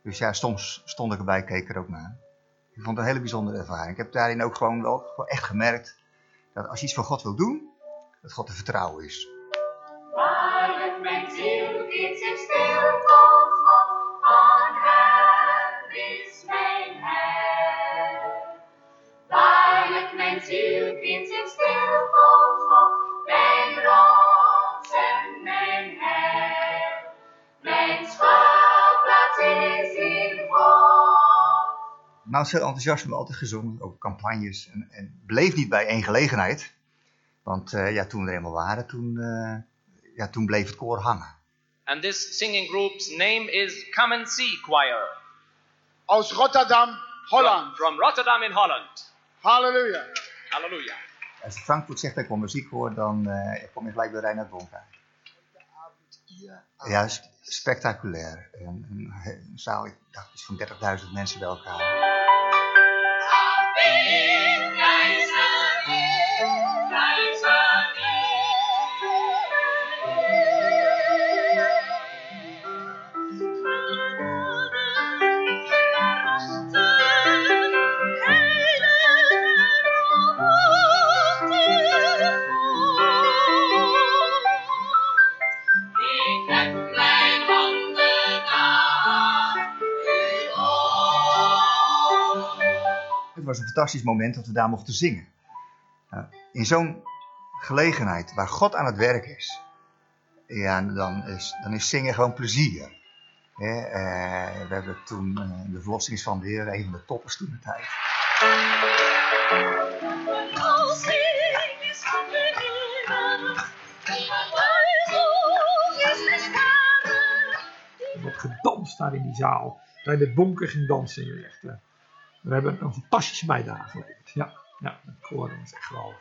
Dus ja, soms stond ik erbij, keek er ook naar. Ik vond het een hele bijzondere ervaring. Ik heb daarin ook gewoon wel echt gemerkt dat als je iets voor God wil doen, dat God te vertrouwen is. Waarlijk mijn ziel keert zich stil is mijn heil. Waarlijk mijn ziel keert zich stil tot God, mijn rots en mijn heil. Mijn schuilplaats is in God. Nou, veel enthousiasme altijd gezongen, ook campagnes. En, en bleef niet bij één gelegenheid. Want eh, ja, toen we er eenmaal waren, toen, eh, ja, toen bleef het koor hangen. And this singing group's name is Come and See Choir Aus Rotterdam, Holland. from Rotterdam in Holland. Halleluja. Hallelujah. Als Frankfurt zegt dat ik wel muziek hoor, dan eh, kom je gelijk bij Reinhard Bonk uit. Ja, spectaculair. En, een, een zaal, ik dacht, iets van 30.000 mensen bij elkaar. Fantastisch moment dat we daar mochten zingen. Nou, in zo'n gelegenheid waar God aan het werk is, ja, dan is, dan is zingen gewoon plezier. Hè, eh, we hebben toen eh, de verlossing is van de Heer, een van de toppers toen de tijd. Er wordt gedanst daar in die zaal. Reinhard Bonker ging dansen. Echt, we hebben een fantastische bijdrage geleverd. Ja, ja het koor is echt geweldig.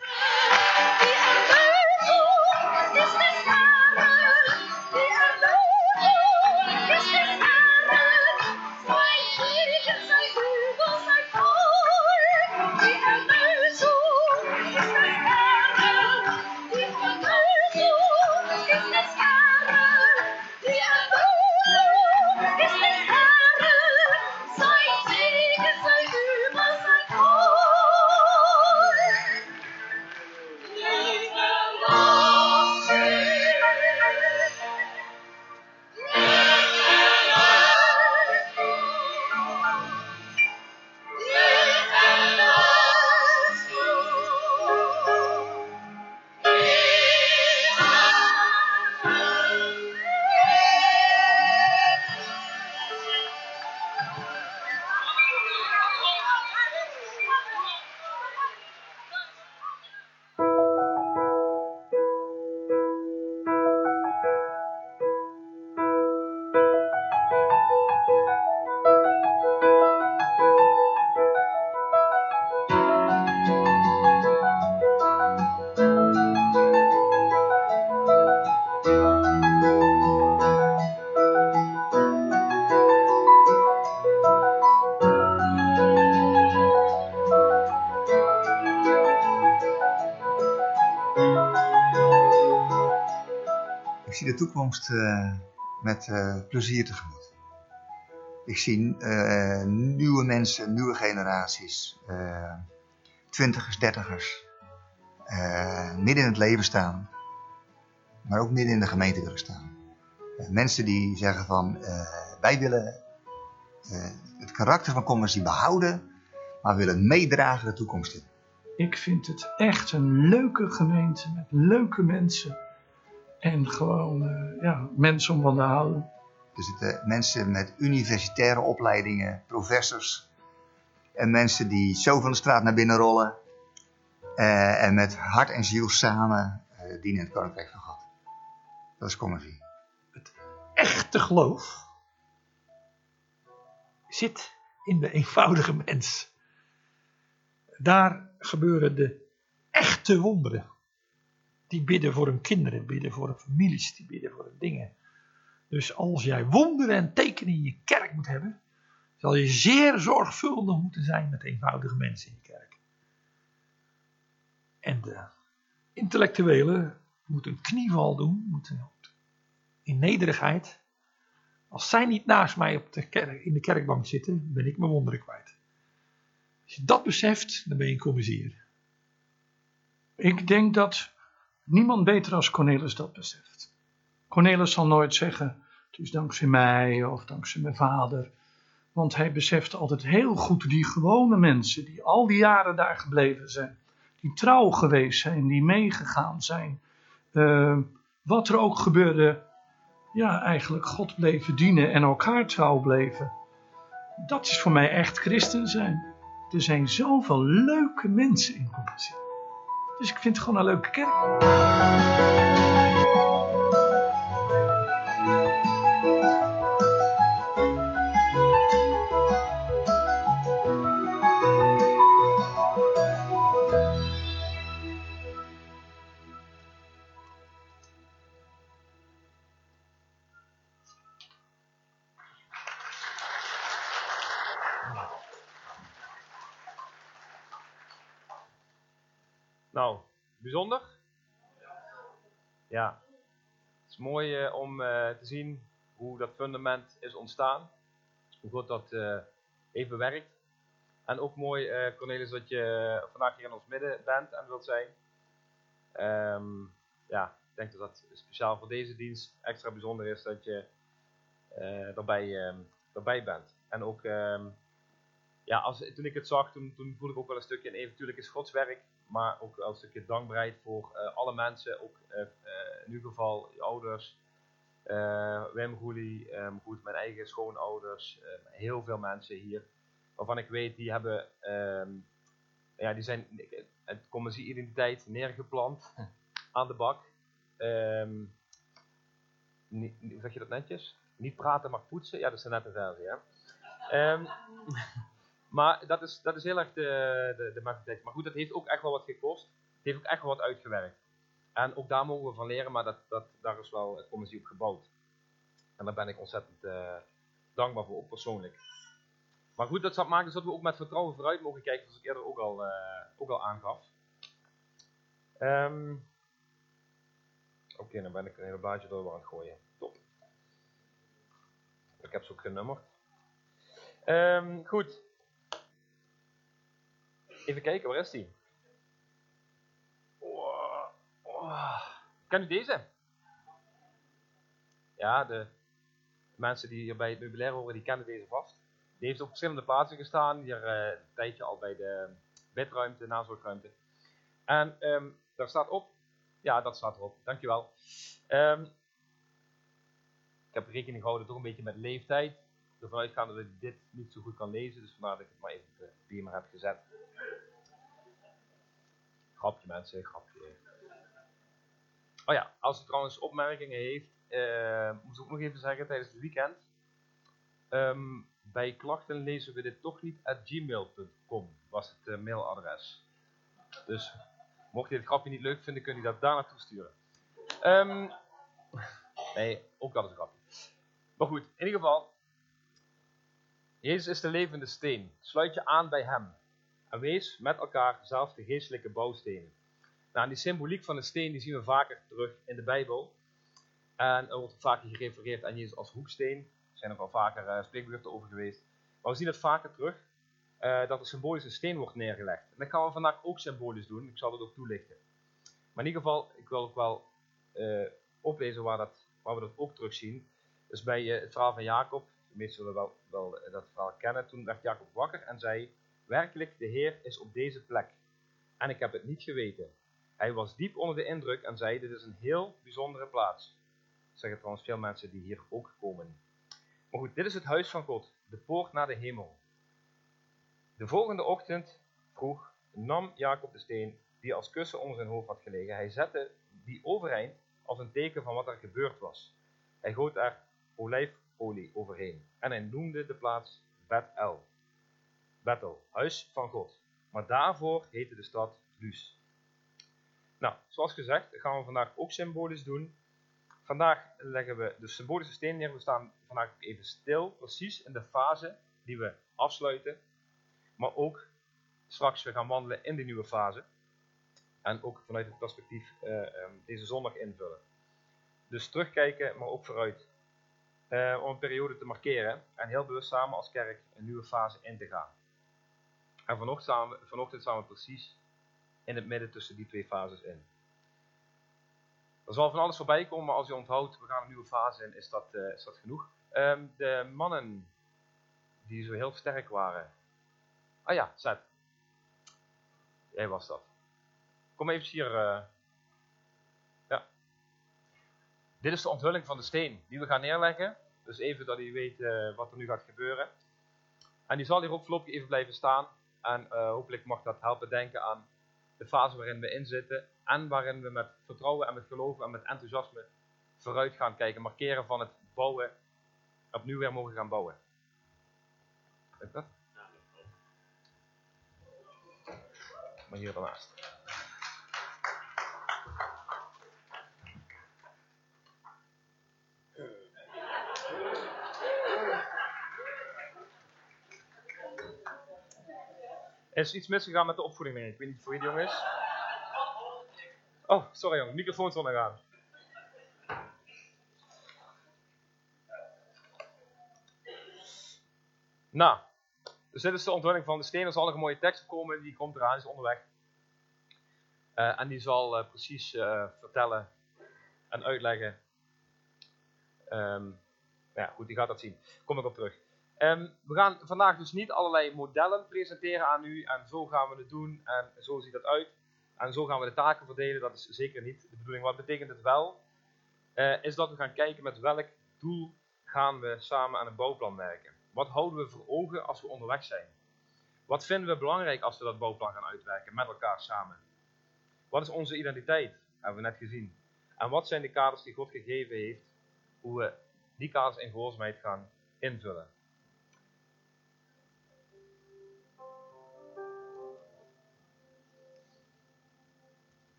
Toekomst eh, met eh, plezier tegemoet. Ik zie eh, nieuwe mensen, nieuwe generaties, twintigers, dertigers, midden in het leven staan, maar ook midden in de gemeente willen staan. Mensen die zeggen van, wij willen het karakter van Commercie behouden, maar willen meedragen de toekomst in. Ik vind het echt een leuke gemeente met leuke mensen. En gewoon, eh, ja, mensen om van te houden. Er zitten mensen met universitaire opleidingen, professors. En mensen die zo van de straat naar binnen rollen. eh, en met hart en ziel samen eh, dienen het Koninkrijk van God. Dat is commercie. echte geloof zit in de eenvoudige mens. Daar gebeuren de echte wonderen. Die bidden voor hun kinderen, bidden voor hun families, die bidden voor hun dingen. Dus als jij wonderen en tekenen in je kerk moet hebben, zal je zeer zorgvuldig moeten zijn met eenvoudige mensen in je kerk. En de intellectuelen moeten een knieval doen, moeten in nederigheid. Als zij niet naast mij op de kerk, in de kerkbank zitten, ben ik mijn wonderen kwijt. Als je dat beseft, dan ben je een commissair. Ik denk dat niemand beter als Cornelis dat beseft. Cornelis zal nooit zeggen, het is dankzij mij of dankzij mijn vader. Want hij beseft altijd heel goed die gewone mensen die al die jaren daar gebleven zijn. Die trouw geweest zijn, die meegegaan zijn. Eh, wat er ook gebeurde, ja, eigenlijk God bleven dienen en elkaar trouw bleven. Dat is voor mij echt christen zijn. Er zijn zoveel leuke mensen in Compassie. Dus ik vind het gewoon een leuke kerk. Bijzonder? Ja. Het is mooi eh, om eh, te zien hoe dat fundament is ontstaan. Hoe God dat eh, heeft bewerkt. En ook mooi, eh, Cornelis, dat je vandaag hier in ons midden bent en wilt zijn. Ehm, ja, ik denk dat dat speciaal voor deze dienst extra bijzonder is dat je eh erbij, ehm, bent. En ook, ehm, ja, als, toen ik het zag, toen, toen voelde ik ook wel een stukje, en even natuurlijk is Gods werk, maar ook wel een stukje dankbaarheid voor eh, alle mensen, ook eh, in ieder geval je ouders, Wim Goelie, eh, goed, mijn eigen schoonouders, heel veel mensen hier, waarvan ik weet, die hebben, ehm, ja, die zijn het commissie-identiteit neergeplant aan de bak. Ehm, hoe zeg je dat netjes? Niet praten, maar poetsen. Ja, dat is de nette versie, hè. Ehm, maar dat is, dat is heel erg de, de, de mentaliteit. Maar goed, dat heeft ook echt wel wat gekost. Het heeft ook echt wel wat uitgewerkt. En ook daar mogen we van leren, maar dat, dat, daar is wel het commissie op gebouwd. En daar ben ik ontzettend eh, dankbaar voor, ook persoonlijk. Maar goed, dat maakt dus dat we ook met vertrouwen vooruit mogen kijken, zoals ik eerder ook al, eh, ook al aangaf. Ehm, Oké, dan ben ik een hele blaadje door aan het gooien. Top. Ik heb ze ook genummerd. Ehm, goed. Even kijken, waar is die? Oh, oh. Ken u deze? Ja, de mensen die hier bij het meubilair horen, die kennen deze vast. Die heeft op verschillende plaatsen gestaan. Hier eh, een tijdje al bij de bedruimte, nazorgruimte. En ehm, daar staat op. Ja, dat staat erop. Dankjewel. Ehm ik heb rekening gehouden toch een beetje met leeftijd. Ervan uitgaande dat ik dit niet zo goed kan lezen. Dus vandaar dat ik het maar even op de beamer heb gezet. Grapje mensen, grapje. Oh ja, als u trouwens opmerkingen heeft, eh, moet ik ook nog even zeggen tijdens het weekend. Ehm, bij klachten lezen we dit toch niet at gmail.com was het eh, mailadres. Dus mocht je het grapje niet leuk vinden, kun je dat daar naartoe sturen. Ehm, nee, ook dat is een grapje. Maar goed, in ieder geval. Jezus is de levende steen. Sluit je aan bij hem. En wees met elkaar zelf de geestelijke bouwstenen. Nou, die symboliek van de steen die zien we vaker terug in de Bijbel. En er wordt vaak gerefereerd aan Jezus als hoeksteen. Er zijn ook al vaker uh, spreekbeurten over geweest. Maar we zien het vaker terug uh, dat er symbolisch een steen wordt neergelegd. En dat gaan we vandaag ook symbolisch doen. Ik zal het ook toelichten. Maar in ieder geval, ik wil ook wel uh, oplezen waar, dat, waar we dat ook terugzien. Dus bij het verhaal van Jacob, de meesten zullen wel, wel dat verhaal kennen. Toen werd Jacob wakker en zei, werkelijk, de Heer is op deze plek. En ik heb het niet geweten. Hij was diep onder de indruk en zei, dit is een heel bijzondere plaats. Zeggen trouwens veel mensen die hier ook komen. Maar goed, dit is het huis van God, de poort naar de hemel. De volgende ochtend vroeg nam Jacob de steen die als kussen onder zijn hoofd had gelegen. Hij zette die overeind als een teken van wat er gebeurd was. Hij goot er olijfolie overheen en hij noemde de plaats Bet-El. Bethel, huis van God. Maar daarvoor heette de stad Luz. Nou, zoals gezegd gaan we vandaag ook symbolisch doen. Vandaag leggen we de symbolische steen neer. We staan vandaag even stil, precies in de fase die we afsluiten. Maar ook straks we gaan wandelen in die nieuwe fase. En ook vanuit het perspectief uh, um, deze zondag invullen. Dus terugkijken, maar ook vooruit. Uh, om een periode te markeren en heel bewust samen als kerk een nieuwe fase in te gaan. En vanochtend staan we, vanochtend precies in het midden tussen die twee fases in. Er zal van alles voorbij komen, maar als je onthoudt, we gaan een nieuwe fase in, is dat, uh, is dat genoeg. Um, de mannen die zo heel sterk waren. Ah ja, Zet. Jij was dat. Kom even hier. Uh, ja. Dit is de onthulling van de steen die we gaan neerleggen. Dus even dat u weet uh, wat er nu gaat gebeuren. En die zal hier voorlopig even blijven staan. En uh, hopelijk mag dat helpen denken aan de fase waarin we in zitten. En waarin we met vertrouwen en met geloven en met enthousiasme vooruit gaan kijken. Markeren van het bouwen. Opnieuw weer mogen gaan bouwen. Lukt dat? Maar hier daarnaast. Er is iets misgegaan met de opvoeding, denk ik. Weet niet voor wie die jongen is. Oh, sorry jongen, microfoon zonder aan. Nou, dus dit is de onthulling van de steen. Er zal nog een mooie tekst komen, die komt eraan, is onderweg. Uh, en die zal uh, precies uh, vertellen en uitleggen. Um, ja, goed, die gaat dat zien. Kom ik op terug. Um, we gaan vandaag dus niet allerlei modellen presenteren aan u en zo gaan we het doen en zo ziet dat uit. En zo gaan we de taken verdelen, dat is zeker niet de bedoeling. Wat betekent het wel? Uh, is dat we gaan kijken met welk doel gaan we samen aan een bouwplan werken. Wat houden we voor ogen als we onderweg zijn? Wat vinden we belangrijk als we dat bouwplan gaan uitwerken met elkaar samen? Wat is onze identiteit? Hebben we net gezien. En wat zijn de kaders die God gegeven heeft, hoe we die kaders in gehoorzaamheid gaan invullen?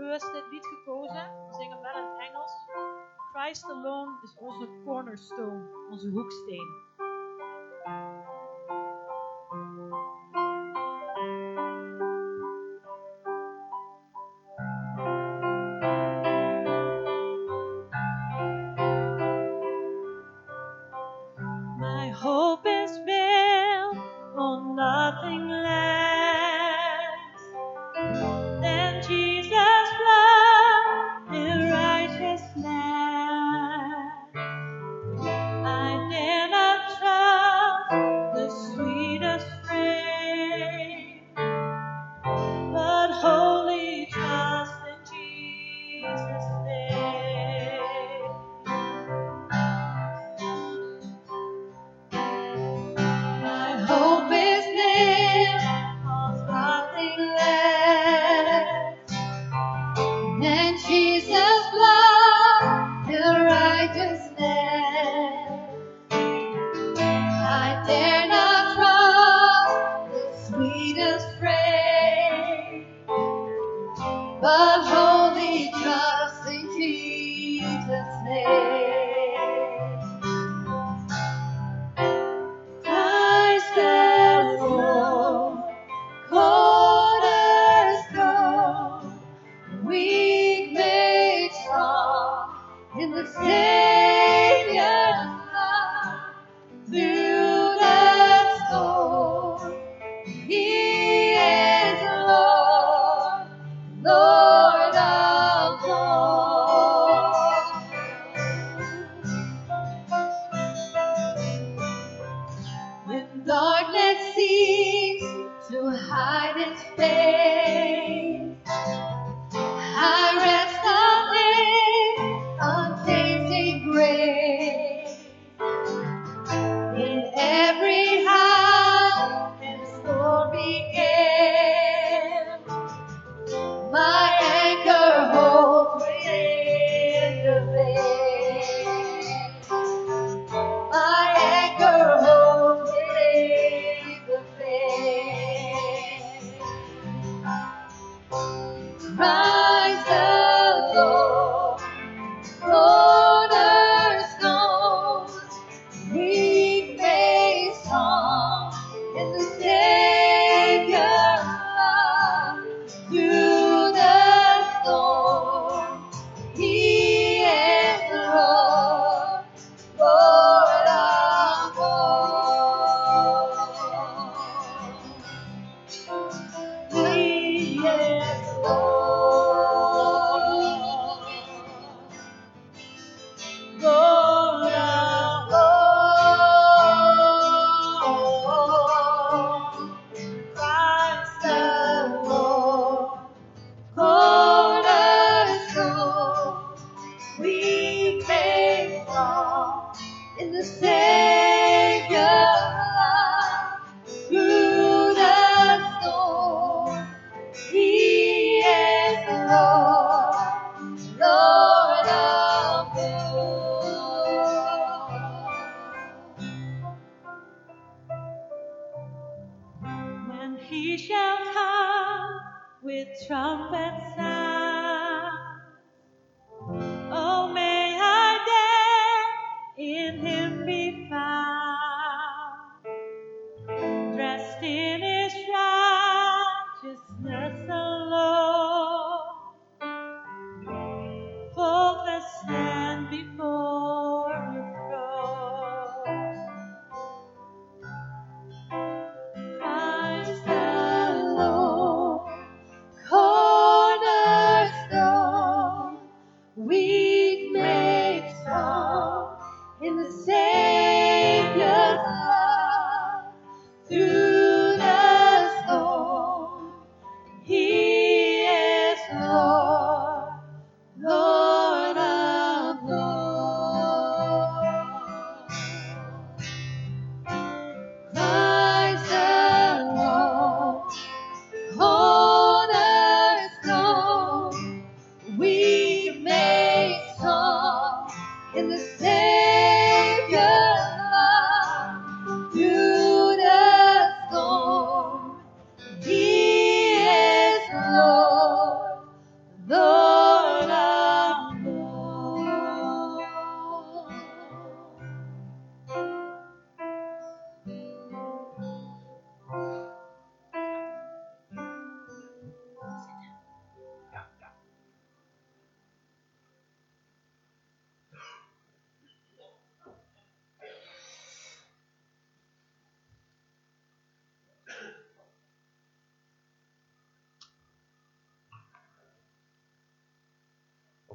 Bewust dit lied gekozen. We zingen wel in het Engels. Christ alone is onze cornerstone, onze hoeksteen.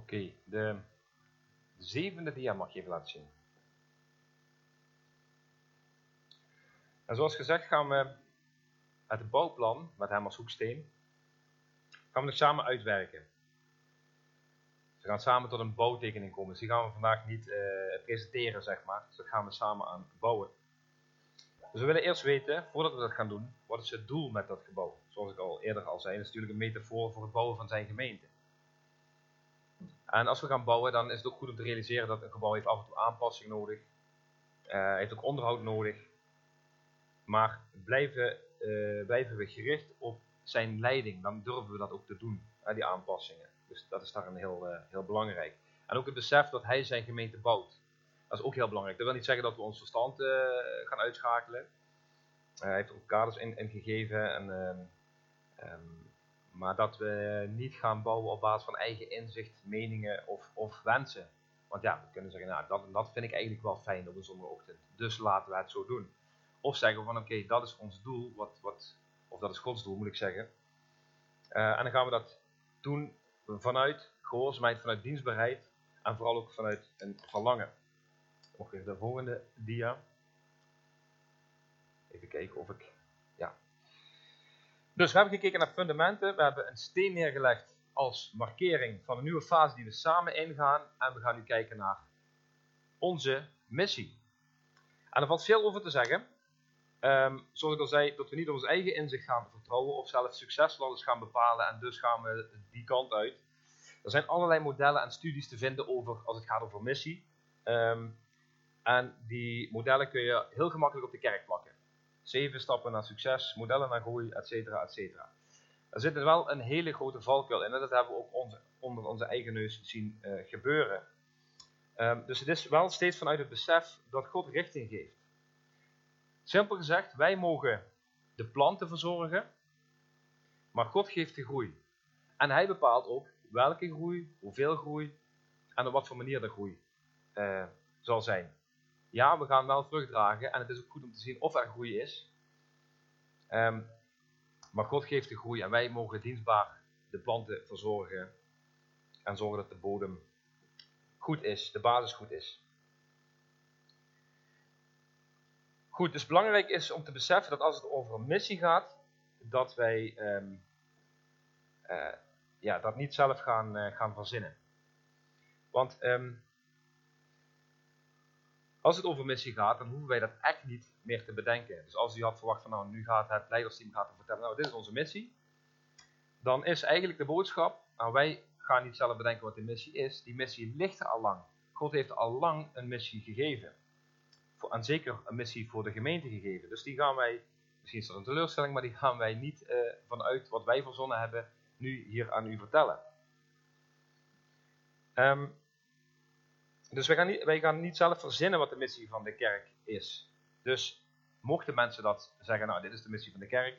Oké, de zevende dia mag je even laten zien. En zoals gezegd gaan we het bouwplan met hem als hoeksteen gaan we nog samen uitwerken. We gaan samen tot een bouwtekening komen. Dus die gaan we vandaag niet eh, presenteren, zeg maar. Dus dat gaan we samen aan bouwen. Dus we willen eerst weten, voordat we dat gaan doen, wat is het doel met dat gebouw? Zoals ik al eerder al zei, dat is natuurlijk een metafoor voor het bouwen van zijn gemeente. En als we gaan bouwen, dan is het ook goed om te realiseren dat een gebouw heeft af en toe aanpassing nodig. eh heeft ook onderhoud nodig. Maar blijven, eh, blijven we gericht op zijn leiding, dan durven we dat ook te doen, hè, die aanpassingen. Dus dat is daarin heel, eh, heel belangrijk. En ook het besef dat hij zijn gemeente bouwt. Dat is ook heel belangrijk. Dat wil niet zeggen dat we ons verstand gaan uitschakelen. Hij heeft ook kaders in, in gegeven. En, ehm, ehm, maar dat we niet gaan bouwen op basis van eigen inzicht, meningen of, of wensen. Want ja, we kunnen zeggen, nou, dat, dat vind ik eigenlijk wel fijn op een zondagochtend. Dus laten we het zo doen. Of zeggen van, oké, dat is ons doel. Wat, wat, of dat is Gods doel, moet ik zeggen. Eh, en dan gaan we dat doen vanuit gehoorzaamheid, vanuit dienstbaarheid. En vooral ook vanuit een verlangen. Nog weer de volgende dia. Even kijken of ik Ja. Dus we hebben gekeken naar fundamenten. We hebben een steen neergelegd als markering van een nieuwe fase die we samen ingaan. En we gaan nu kijken naar onze missie. En er valt veel over te zeggen. Ehm, zoals ik al zei, dat we niet op ons eigen inzicht gaan vertrouwen of zelf succesladers gaan bepalen en dus gaan we die kant uit. Er zijn allerlei modellen en studies te vinden over als het gaat over missie. Ehm, en die modellen kun je heel gemakkelijk op de kerk plakken. Zeven stappen naar succes, modellen naar groei, et cetera, et cetera. Er zit er wel een hele grote valkuil in en dat hebben we ook onder onze eigen neus zien eh, gebeuren. Ehm, dus het is wel steeds vanuit het besef dat God richting geeft. Simpel gezegd, wij mogen de planten verzorgen, maar God geeft de groei. En hij bepaalt ook welke groei, hoeveel groei en op wat voor manier de groei eh, zal zijn. Ja, we gaan wel vrucht dragen en het is ook goed om te zien of er groei is. Ehm, maar God geeft de groei en wij mogen dienstbaar de planten verzorgen en zorgen dat de bodem goed is, de basis goed is. Goed, dus belangrijk is om te beseffen dat als het over een missie gaat, dat wij ehm, eh, ja, dat niet zelf gaan, eh, gaan verzinnen. Want ehm, als het over missie gaat, dan hoeven wij dat echt niet meer te bedenken. Dus als u had verwacht van nou, nu gaat het leidersteam gaat er vertellen, nou dit is onze missie. Dan is eigenlijk de boodschap, nou wij gaan niet zelf bedenken wat de missie is. Die missie ligt er al lang. God heeft al lang een missie gegeven. Voor, en zeker een missie voor de gemeente gegeven. Dus die gaan wij, misschien is dat een teleurstelling, maar die gaan wij niet uh, vanuit wat wij verzonnen hebben, nu hier aan u vertellen. Um, dus wij gaan, niet, wij gaan niet zelf verzinnen wat de missie van de kerk is. Dus mochten mensen dat zeggen, nou dit is de missie van de kerk,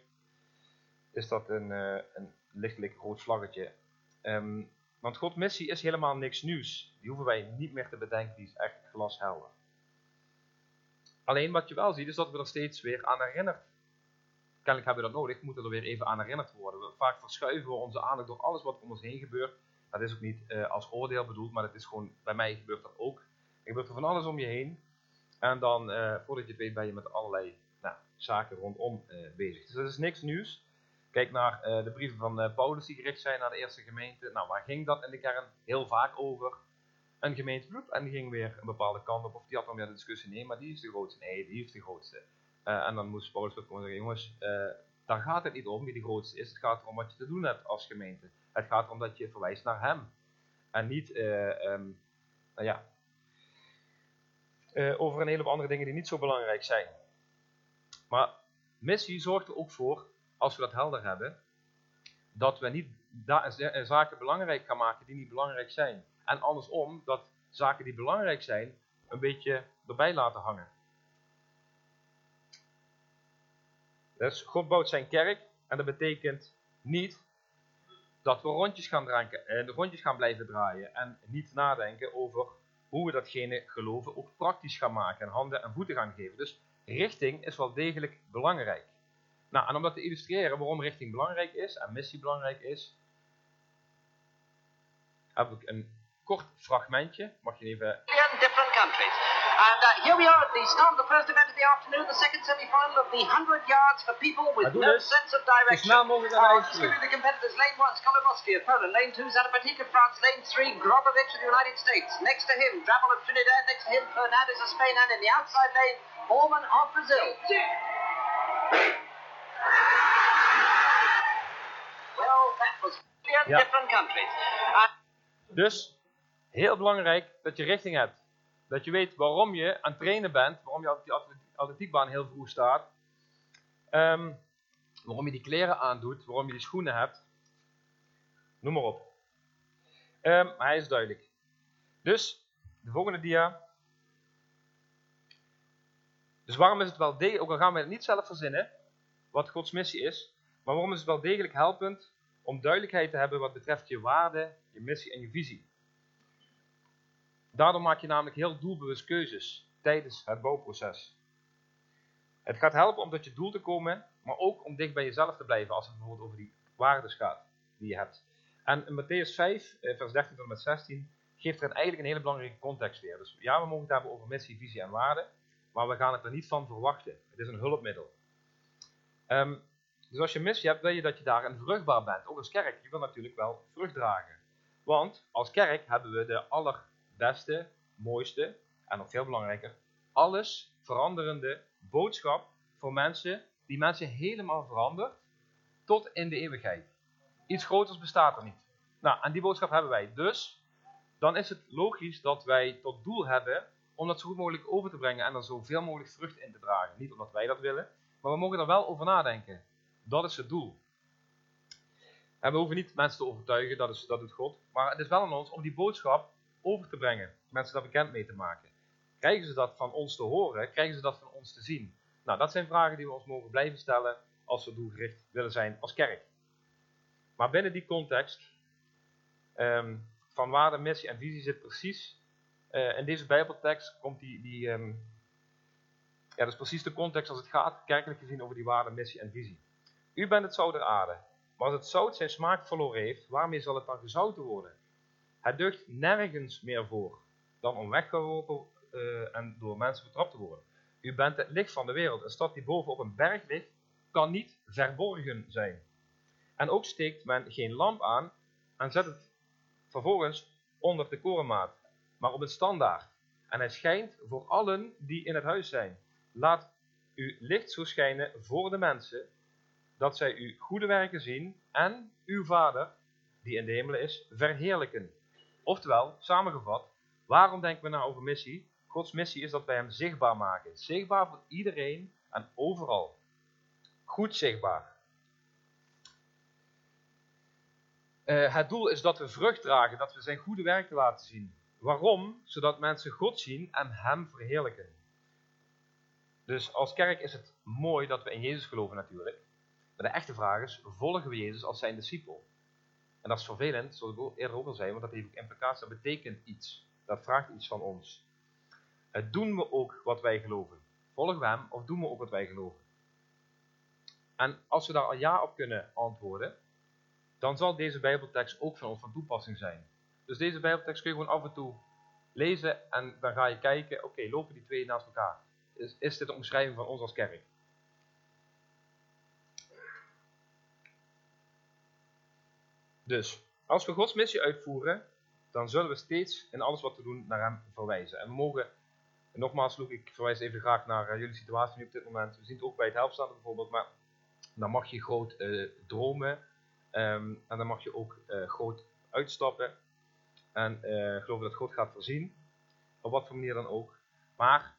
is dat een, uh, een lichtelijk rood vlaggetje. Um, want Gods missie is helemaal niks nieuws. Die hoeven wij niet meer te bedenken, die is echt glashelder. Alleen wat je wel ziet, is dat we er steeds weer aan herinnerd. Kennelijk hebben we dat nodig, moeten er weer even aan herinnerd worden. Vaak verschuiven we onze aandacht door alles wat om ons heen gebeurt. Dat is ook niet uh, als oordeel bedoeld, maar het is gewoon, bij mij gebeurt dat ook. Er gebeurt er van alles om je heen. En dan, uh, voordat je het weet, ben je met allerlei nou, zaken rondom uh, bezig. Dus dat is niks nieuws. Kijk naar de brieven van Paulus die gericht zijn naar de eerste gemeente. Nou, waar ging dat in de kern? Heel vaak over een gemeentegroep. En die ging weer een bepaalde kant op. Of die had dan weer de discussie, nee, maar die is de grootste. Nee, die is de grootste. En dan moest Paulus gewoon zeggen, jongens, daar gaat het niet om wie de grootste is. Het gaat erom wat je te doen hebt als gemeente. Het gaat erom dat je verwijst naar hem. En niet, um, nou ja, over een heleboel andere dingen die niet zo belangrijk zijn. Maar missie zorgt er ook voor als we dat helder hebben, dat we niet zaken belangrijk gaan maken die niet belangrijk zijn. En andersom, dat zaken die belangrijk zijn, een beetje erbij laten hangen. Dus God bouwt zijn kerk en dat betekent niet dat we rondjes gaan drinken en rondjes gaan blijven draaien en niet nadenken over hoe we datgene geloven ook praktisch gaan maken en handen en voeten gaan geven. Dus richting is wel degelijk belangrijk. Nou, en om dat te illustreren waarom richting belangrijk is en missie belangrijk is, heb ik een kort fragmentje. Mag je even... different countries. And uh, here we are at the start of the first event of the afternoon, the second semi-final of the 100 yards for people with no dus. sense of direction. snel mogelijk naar Uh, toe. distributing the competitors, lane 1, Skolomovsky of Poland, lane 2, Zanapatika of France, lane 3, Grobovich of the United States. Next to him, Drabble of Trinidad, next to him, Fernandez of Spain, and in the outside lane, Orman of Brazil. Well, that was Ja. different countries. Uh, Dus, heel belangrijk dat je richting hebt. Dat je weet waarom je aan het trainen bent, waarom je op die atletiek- atletiekbaan heel vroeg staat. Ehm, waarom je die kleren aandoet, waarom je die schoenen hebt. Noem maar op. Ehm, maar hij is duidelijk. Dus, de volgende dia. Dus waarom is het wel degelijk, ook al gaan we het niet zelf verzinnen, wat Gods missie is, maar waarom is het wel degelijk helpend om duidelijkheid te hebben wat betreft je waarde, je missie en je visie. Daardoor maak je namelijk heel doelbewust keuzes tijdens het bouwproces. Het gaat helpen om tot je doel te komen, maar ook om dicht bij jezelf te blijven als het bijvoorbeeld over die waardes gaat die je hebt. En in Matthäus 5, eh, vers 13 tot en met 16, geeft er eigenlijk een hele belangrijke context weer. Dus ja, we mogen het hebben over missie, visie en waarde, maar we gaan het er niet van verwachten. Het is een hulpmiddel. Ehm, dus als je missie hebt, wil je dat je daarin vruchtbaar bent. Ook als kerk, je wil natuurlijk wel vrucht dragen. Want als kerk hebben we de allerbeste, mooiste en nog veel belangrijker, alles veranderende boodschap voor mensen die mensen helemaal verandert tot in de eeuwigheid. Iets groters bestaat er niet. Nou, en die boodschap hebben wij. Dus, dan is het logisch dat wij tot doel hebben om dat zo goed mogelijk over te brengen en er zoveel mogelijk vrucht in te dragen. Niet omdat wij dat willen, maar we mogen er wel over nadenken. Dat is het doel. En we hoeven niet mensen te overtuigen, dat, is, dat doet God. Maar het is wel aan ons om die boodschap over te brengen. Mensen daar bekend mee te maken. Krijgen ze dat van ons te horen? Krijgen ze dat van ons te zien? Nou, dat zijn vragen die we ons mogen blijven stellen als we doelgericht willen zijn als kerk. Maar binnen die context ehm, van waarde, missie en visie zit precies, uh, in deze bijbeltekst komt die, die ehm, ja, dat is precies de context als het gaat, kerkelijk gezien, over die waarde, missie en visie. U bent het zout der aarde. Maar als het zout zijn smaak verloren heeft, waarmee zal het dan gezouten worden? Het deugt nergens meer voor dan om weggeworpen uh, en door mensen betrapt te worden. U bent het licht van de wereld. Een stad die boven op een berg ligt, kan niet verborgen zijn. En ook steekt men geen lamp aan en zet het vervolgens onder de korenmaat, maar op een standaard. En hij schijnt voor allen die in het huis zijn. Laat uw licht zo schijnen voor de mensen, dat zij uw goede werken zien en uw Vader, die in de hemelen is, verheerlijken. Oftewel, samengevat, waarom denken we nou over missie? Gods missie is dat wij hem zichtbaar maken. Zichtbaar voor iedereen en overal. Goed zichtbaar. Uh, het doel is dat we vrucht dragen, dat we zijn goede werken laten zien. Waarom? Zodat mensen God zien en hem verheerlijken. Dus als kerk is het mooi dat we in Jezus geloven natuurlijk. Maar de echte vraag is, volgen we Jezus als zijn discipel? En dat is vervelend, zoals ik eerder ook al want dat heeft ook implicaties, dat betekent iets. Dat vraagt iets van ons. Uh, doen we ook wat wij geloven? Volgen we hem of doen we ook wat wij geloven? En als we daar al ja op kunnen antwoorden, dan zal deze Bijbeltekst ook van ons van toepassing zijn. Dus deze Bijbeltekst kun je gewoon af en toe lezen en dan ga je kijken, oké, lopen die twee naast elkaar? Is, is dit een omschrijving van ons als kerk? Dus, als we Gods missie uitvoeren, dan zullen we steeds in alles wat we doen naar Hem verwijzen. En we mogen, en nogmaals ik verwijs even graag naar uh, jullie situatie nu op dit moment. We zien het ook bij het helpstaande bijvoorbeeld, maar dan mag je groot uh, dromen um, en dan mag je ook uh, groot uitstappen. En geloven dat God gaat voorzien, op wat voor manier dan ook. Maar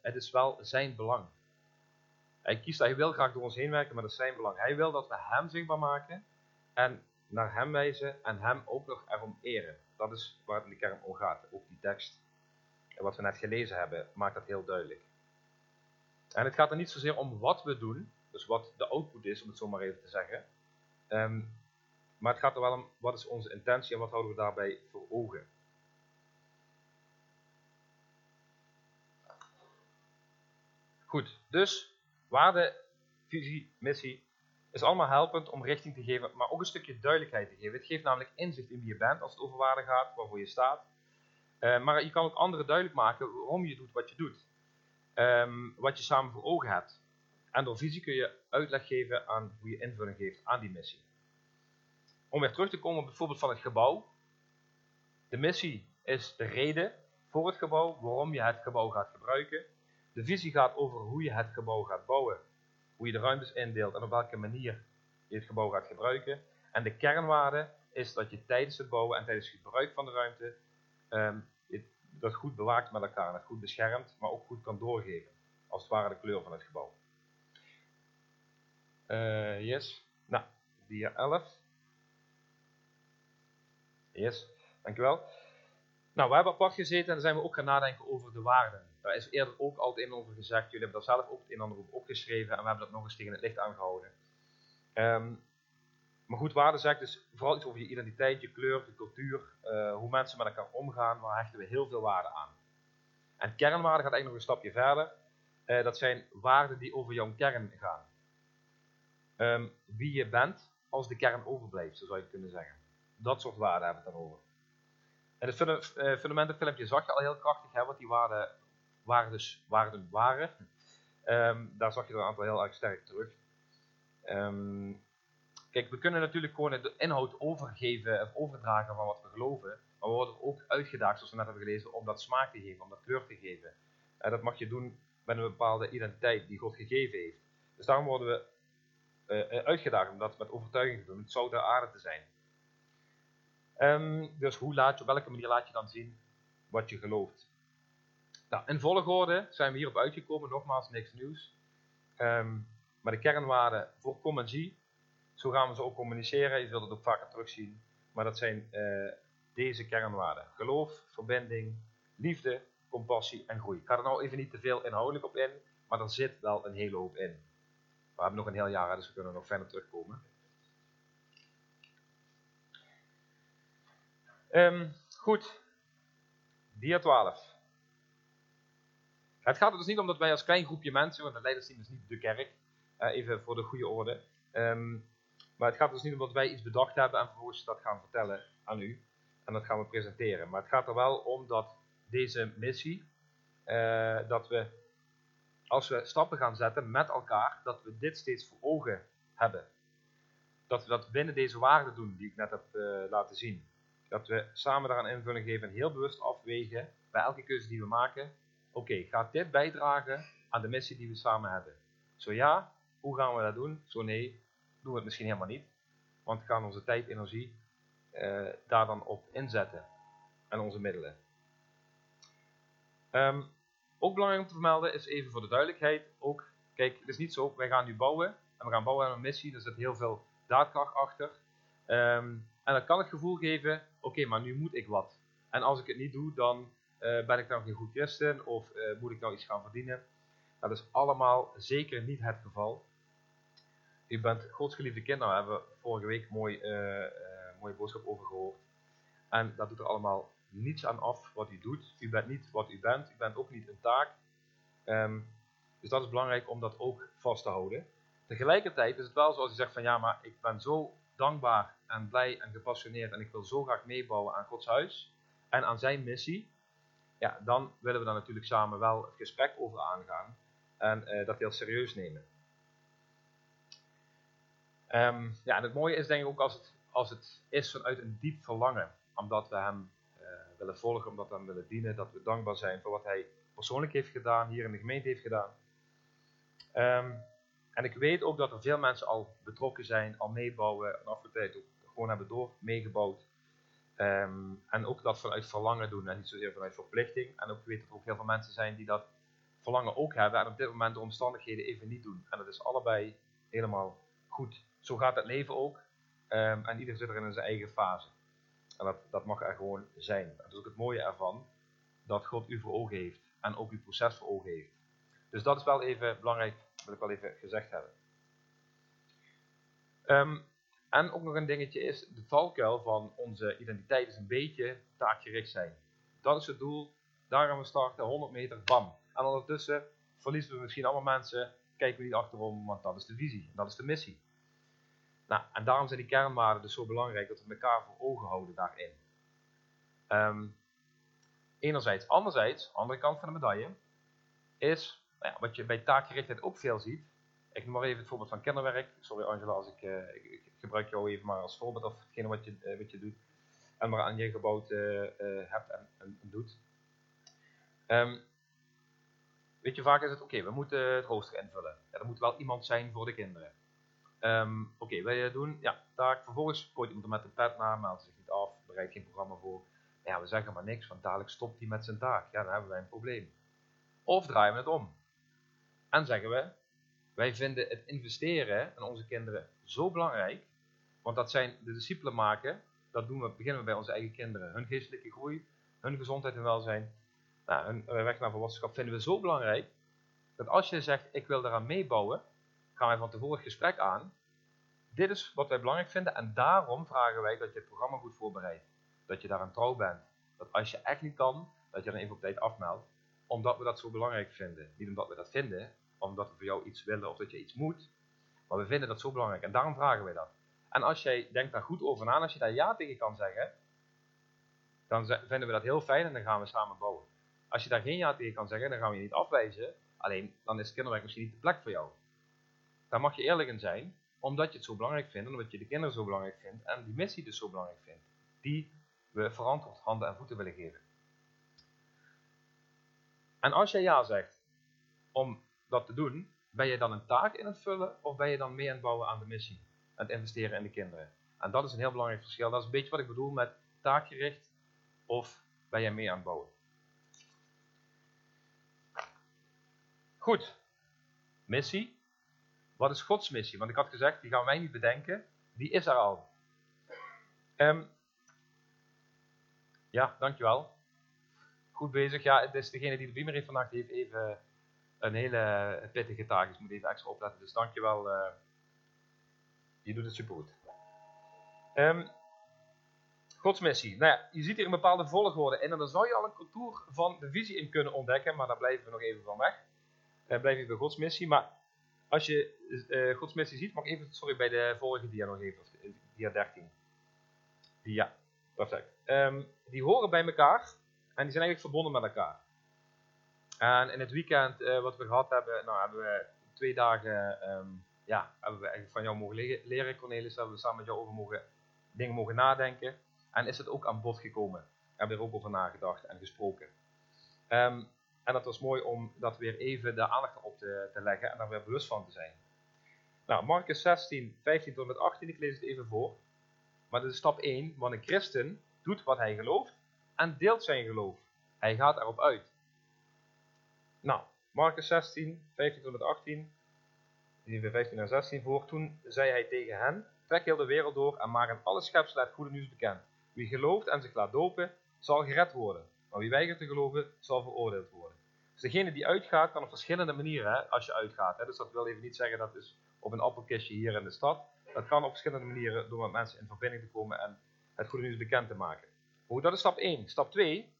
het is wel zijn belang. Hij kiest, hij wil graag door ons heen werken, maar dat is zijn belang. Hij wil dat we hem zichtbaar maken en naar hem wijzen en hem ook nog erom eren. Dat is waar het de kern om gaat. Ook die tekst, en wat we net gelezen hebben, maakt dat heel duidelijk. En het gaat er niet zozeer om wat we doen, dus wat de output is, om het zo maar even te zeggen. Um, maar het gaat er wel om, wat is onze intentie en wat houden we daarbij voor ogen. Goed, dus waarde, visie, missie is allemaal helpend om richting te geven, maar ook een stukje duidelijkheid te geven. Het geeft namelijk inzicht in wie je bent als het over waarde gaat, waarvoor je staat. Uh, maar je kan ook anderen duidelijk maken waarom je doet wat je doet. Um, wat je samen voor ogen hebt. En door visie kun je uitleg geven aan hoe je invulling geeft aan die missie. Om weer terug te komen bijvoorbeeld van het gebouw. De missie is de reden voor het gebouw, waarom je het gebouw gaat gebruiken. De visie gaat over hoe je het gebouw gaat bouwen, hoe je de ruimtes indeelt en op welke manier je het gebouw gaat gebruiken. En de kernwaarde is dat je tijdens het bouwen en tijdens het gebruik van de ruimte um, dat goed bewaakt met elkaar, dat goed beschermt, maar ook goed kan doorgeven. Als het ware de kleur van het gebouw. Uh, yes. Nou, dia 11. Yes, dankjewel. Nou, we hebben apart gezeten en dan zijn we ook gaan nadenken over de waarden. Daar is eerder ook al het een en ander gezegd. Jullie hebben daar zelf ook het een en ander over opgeschreven en we hebben dat nog eens tegen het licht aangehouden. Um, maar goed, waarde zegt dus vooral iets over je identiteit, je kleur, je cultuur, uh, hoe mensen met elkaar omgaan. Waar hechten we heel veel waarde aan. En kernwaarde gaat eigenlijk nog een stapje verder. Uh, dat zijn waarden die over jouw kern gaan. Um, wie je bent als de kern overblijft, zo zou je kunnen zeggen. Dat soort waarden hebben we het dan over. En het uh, fundamentenfilmpje zag je al heel krachtig, hè, wat die waarden, waarden, waarden waren. Um, daar zag je er een aantal heel erg sterk terug. Ehm, kijk, we kunnen natuurlijk gewoon de inhoud overgeven of overdragen van wat we geloven. Maar we worden ook uitgedaagd, zoals we net hebben gelezen, om dat smaak te geven, om dat kleur te geven. En dat mag je doen met een bepaalde identiteit die God gegeven heeft. Dus daarom worden we eh, eh, uitgedaagd om dat met overtuiging te doen, het zout der aarde te zijn. Ehm, dus hoe laat je, op welke manier laat je dan zien wat je gelooft? Nou, in volgorde zijn we hierop uitgekomen, nogmaals niks nieuws. Ehm, maar de kernwaarden voor en zie, zo gaan we ze ook communiceren, je zult het ook vaker terugzien. Maar dat zijn eh, deze kernwaarden. Geloof, verbinding, liefde, compassie en groei. Ik ga er nou even niet te veel inhoudelijk op in, maar er zit wel een hele hoop in. We hebben nog een heel jaar, dus we kunnen nog verder terugkomen. Um, goed, dia 12. Het gaat er dus niet om dat wij als klein groepje mensen, want het leidersteam is niet de kerk, uh, even voor de goede orde. Um, maar het gaat dus niet om dat wij iets bedacht hebben en vervolgens dat gaan vertellen aan u. En dat gaan we presenteren. Maar het gaat er wel om dat deze missie, uh, dat we als we stappen gaan zetten met elkaar, dat we dit steeds voor ogen hebben. Dat we dat binnen deze waarden doen die ik net heb uh, laten zien. Dat we samen daaraan invulling geven en heel bewust afwegen bij elke keuze die we maken. Oké, gaat dit bijdragen aan de missie die we samen hebben? Zo ja, hoe gaan we dat doen? Zo nee, doen we het misschien helemaal niet. Want we gaan onze tijd, energie uh, daar dan op inzetten. En onze middelen. Um, ook belangrijk om te vermelden is even voor de duidelijkheid. Ook, kijk, het is niet zo, wij gaan nu bouwen. En we gaan bouwen aan een missie, er zit heel veel daadkracht achter. Um, en dat kan het gevoel geven, oké, maar nu moet ik wat. En als ik het niet doe, dan uh, ben ik nou geen goed christen of uh, moet ik nou iets gaan verdienen. Dat is allemaal zeker niet het geval. U bent Gods geliefde kind, daar hebben we vorige week mooi, uh, mooie boodschap over gehoord. En dat doet er allemaal niets aan af wat u doet. U bent niet wat u bent, u bent ook niet een taak. Um, dus dat is belangrijk om dat ook vast te houden. Tegelijkertijd is het wel zoals u zegt van ja, maar ik ben zo dankbaar en blij en gepassioneerd en ik wil zo graag meebouwen aan Gods huis en aan zijn missie. Ja, dan willen we daar natuurlijk samen wel het gesprek over aangaan en uh, dat heel serieus nemen. Um, ja, en het mooie is denk ik ook als het, als het is vanuit een diep verlangen, omdat we hem uh, willen volgen, omdat we hem willen dienen, dat we dankbaar zijn voor wat hij persoonlijk heeft gedaan, hier in de gemeente heeft gedaan. Um, en ik weet ook dat er veel mensen al betrokken zijn, al meebouwen, en afgetijd ook gewoon hebben door meegebouwd. Um, en ook dat vanuit verlangen doen en niet zozeer vanuit verplichting. En ook weet dat er ook heel veel mensen zijn die dat verlangen ook hebben en op dit moment de omstandigheden even niet doen. En dat is allebei helemaal goed. Zo gaat het leven ook. Um, en ieder zit er in zijn eigen fase. En dat, dat mag er gewoon zijn. Dat is ook het mooie ervan, dat God u voor ogen heeft en ook uw proces voor ogen heeft. Dus dat is wel even belangrijk, wil ik wel even gezegd hebben. Um, en ook nog een dingetje is, de valkuil van onze identiteit is een beetje taakgericht zijn. Dat is het doel, daar gaan we starten, 100 meter, bam. En ondertussen verliezen we misschien allemaal mensen, kijken we niet achterom, want dat is de visie, dat is de missie. Nou, en daarom zijn die kernwaarden dus zo belangrijk dat we elkaar voor ogen houden daarin. Um, enerzijds. Anderzijds, andere kant van de medaille, is nou ja, wat je bij taakgerichtheid ook veel ziet. Ik noem maar even het voorbeeld van kinderwerk. Sorry Angela, als ik, uh, ik, ik, gebruik jou even maar als voorbeeld of hetgene wat je, uh, wat je doet. En maar aan je gebouwd uh, hebt en, doet. Um, weet je, vaak is het oké, we moeten het rooster invullen. Ja, er moet wel iemand zijn voor de kinderen. Um, oké, wil je dat doen? Ja, taak. Vervolgens gooit iemand er met een pet naar, meldt zich niet af, bereidt geen programma voor. Ja, we zeggen maar niks, want dadelijk stopt hij met zijn taak. Ja, dan hebben wij een probleem. Of draaien we het om. En zeggen we, wij vinden het investeren in onze kinderen zo belangrijk, want dat zijn de discipelen maken, dat doen we, beginnen we bij onze eigen kinderen. Hun geestelijke groei, hun gezondheid en welzijn, nou, hun weg naar volwassenschap vinden we zo belangrijk, dat als je zegt, ik wil daaraan meebouwen, gaan wij van tevoren het gesprek aan. Dit is wat wij belangrijk vinden en daarom vragen wij dat je het programma goed voorbereidt. Dat je daaraan trouw bent. Dat als je echt niet kan, dat je dan even op tijd afmeldt. Omdat we dat zo belangrijk vinden. Niet omdat we dat vinden, omdat we voor jou iets willen of dat je iets moet. Maar we vinden dat zo belangrijk en daarom vragen wij dat. En als jij denkt daar goed over na, als je daar ja tegen kan zeggen, dan vinden we dat heel fijn en dan gaan we samen bouwen. Als je daar geen ja tegen kan zeggen, dan gaan we je niet afwijzen. Alleen, dan is kinderwerk misschien niet de plek voor jou. Daar mag je eerlijk in zijn. omdat je het zo belangrijk vindt, omdat je de kinderen zo belangrijk vindt en die missie dus zo belangrijk vindt, die we verantwoord handen en voeten willen geven. En als jij ja zegt om dat te doen, ben je dan een taak in het vullen of ben je dan mee aan het bouwen aan de missie? Aan het investeren in de kinderen. En dat is een heel belangrijk verschil. Dat is een beetje wat ik bedoel met taakgericht of ben jij mee aan het bouwen. Goed, missie. Wat is Gods missie? Want ik had gezegd, die gaan wij niet bedenken. Die is er al. Ehm, ja, dankjewel. Goed bezig. Ja, het is degene die de beamer heeft vandaag, heeft even een hele pittige taak. Dus moet even extra opletten. Dus dankjewel. Uh, je doet het supergoed. Um, Gods missie. Nou ja, je ziet hier een bepaalde volgorde in. En dan zou je al een contour van de visie in kunnen ontdekken. Maar daar blijven we nog even van weg. Uh, blijf even bij Gods missie. Maar als je uh, Gods missie ziet, mag ik even, sorry, bij de vorige dia nog even, dia 13. Die, ja, perfect. Um, die horen bij elkaar en die zijn eigenlijk verbonden met elkaar. En in het weekend uh, wat we gehad hebben, nou hebben we twee dagen, um, ja, hebben we eigenlijk van jou mogen le leren, Cornelis, hebben we samen met jou over mogen, dingen mogen nadenken. En is het ook aan bod gekomen. We hebben er ook over nagedacht en gesproken. Um, en dat was mooi om dat weer even de aandacht op te, te leggen en daar weer bewust van te zijn. Nou, Marcus 16, 15 tot en met 18, ik lees het even voor. Maar dit is stap 1, want een christen doet wat hij gelooft en deelt zijn geloof. Hij gaat erop uit. Nou, Marcus 16, 15 tot en met 18, die we 15 en 16 voor. Toen zei hij tegen hen, trek heel de wereld door en maak aan alle schepselen het goede nieuws bekend. Wie gelooft en zich laat dopen, zal gered worden. Maar wie weigert te geloven, zal veroordeeld worden. Dus degene die uitgaat, kan op verschillende manieren, hè, als je uitgaat. Hè. Dus dat wil even niet zeggen dat is op een appelkistje hier in de stad. Dat kan op verschillende manieren door met mensen in verbinding te komen en het goede nieuws bekend te maken. Goed, dat is stap 1. Stap 2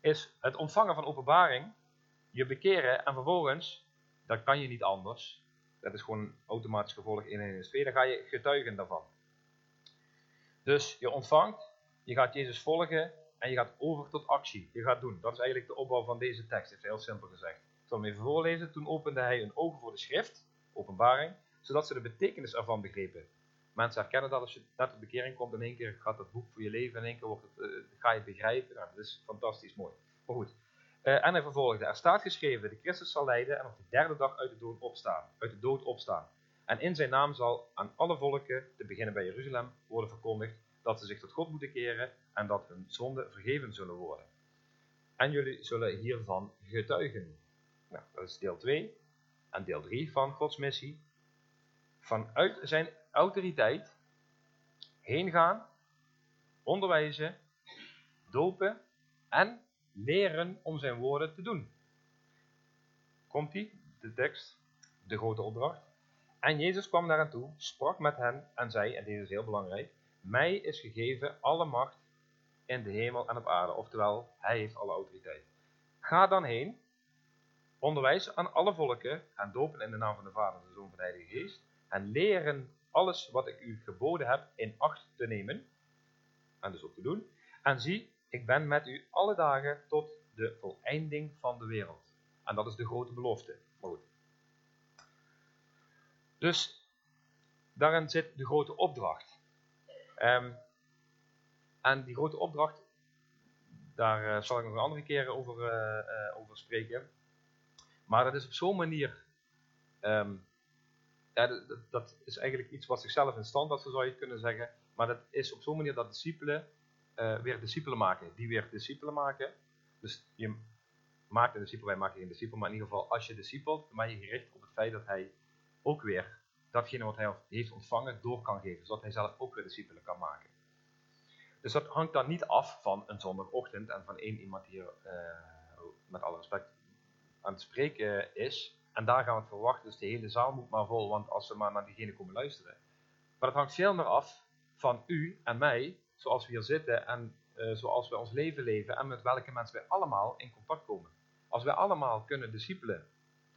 is het ontvangen van openbaring, je bekeren en vervolgens, dat kan je niet anders. Dat is gewoon een automatisch gevolg in 1 2. Dan ga je getuigen daarvan. Dus je ontvangt, je gaat Jezus volgen en je gaat over tot actie. Je gaat doen. Dat is eigenlijk de opbouw van deze tekst, heeft hij heel simpel gezegd. Ik zal hem even voorlezen. Toen opende hij hun ogen voor de schrift, openbaring, zodat ze de betekenis ervan begrepen. Mensen herkennen dat als je net op bekering komt, in één keer gaat dat boek voor je leven, in één keer wordt het, uh, ga je het begrijpen. Nou, dat is fantastisch mooi. Maar goed. Uh, en hij vervolgde, er staat geschreven, de Christus zal lijden en op de derde dag uit de dood opstaan. Uit de dood opstaan. En in zijn naam zal aan alle volken, te beginnen bij Jeruzalem, worden verkondigd dat ze zich tot God moeten keren en dat hun zonden vergeven zullen worden. En jullie zullen hiervan getuigen. Nou, dat is deel 2. En deel 3 van Gods missie. Vanuit zijn autoriteit heen gaan, onderwijzen, dopen en leren om zijn woorden te doen. Komt ie, de tekst, de grote opdracht. En Jezus kwam naar hen toe, sprak met hen en zei, en deze is heel belangrijk, mij is gegeven alle macht in de hemel en op aarde. Oftewel, hij heeft alle autoriteit. Ga dan heen, onderwijs aan alle volken, gaan dopen in de naam van de Vader, de Zoon van de Heilige Geest, en leren alles wat ik u geboden heb in acht te nemen, en dus ook te doen. En zie, ik ben met u alle dagen tot de voleinding van de wereld. En dat is de grote belofte. Dus daarin zit de grote opdracht. Um, en die grote opdracht, daar uh, zal ik nog een andere keer over, uh, uh, over spreken. Maar dat is op zo'n manier, ja, dat, dat, is eigenlijk iets wat zichzelf in stand had, zo zou je kunnen zeggen. Maar dat is op zo'n manier dat discipelen weer discipelen maken, die weer discipelen maken. Dus je maakt een discipel, wij maken geen discipel, maar in ieder geval als je discipelt, dan ben je gericht op het feit dat hij ook weer datgene wat hij heeft ontvangen door kan geven, zodat hij zelf ook weer discipelen kan maken. Dus dat hangt dan niet af van een zondagochtend en van één iemand die uh, met alle respect aan het spreken is. En daar gaan we het verwachten, dus de hele zaal moet maar vol, want als ze maar naar diegene komen luisteren. Maar het hangt veel meer af van u en mij, zoals we hier zitten en uh, zoals we ons leven leven en met welke mensen wij allemaal in contact komen. Als wij allemaal kunnen discipelen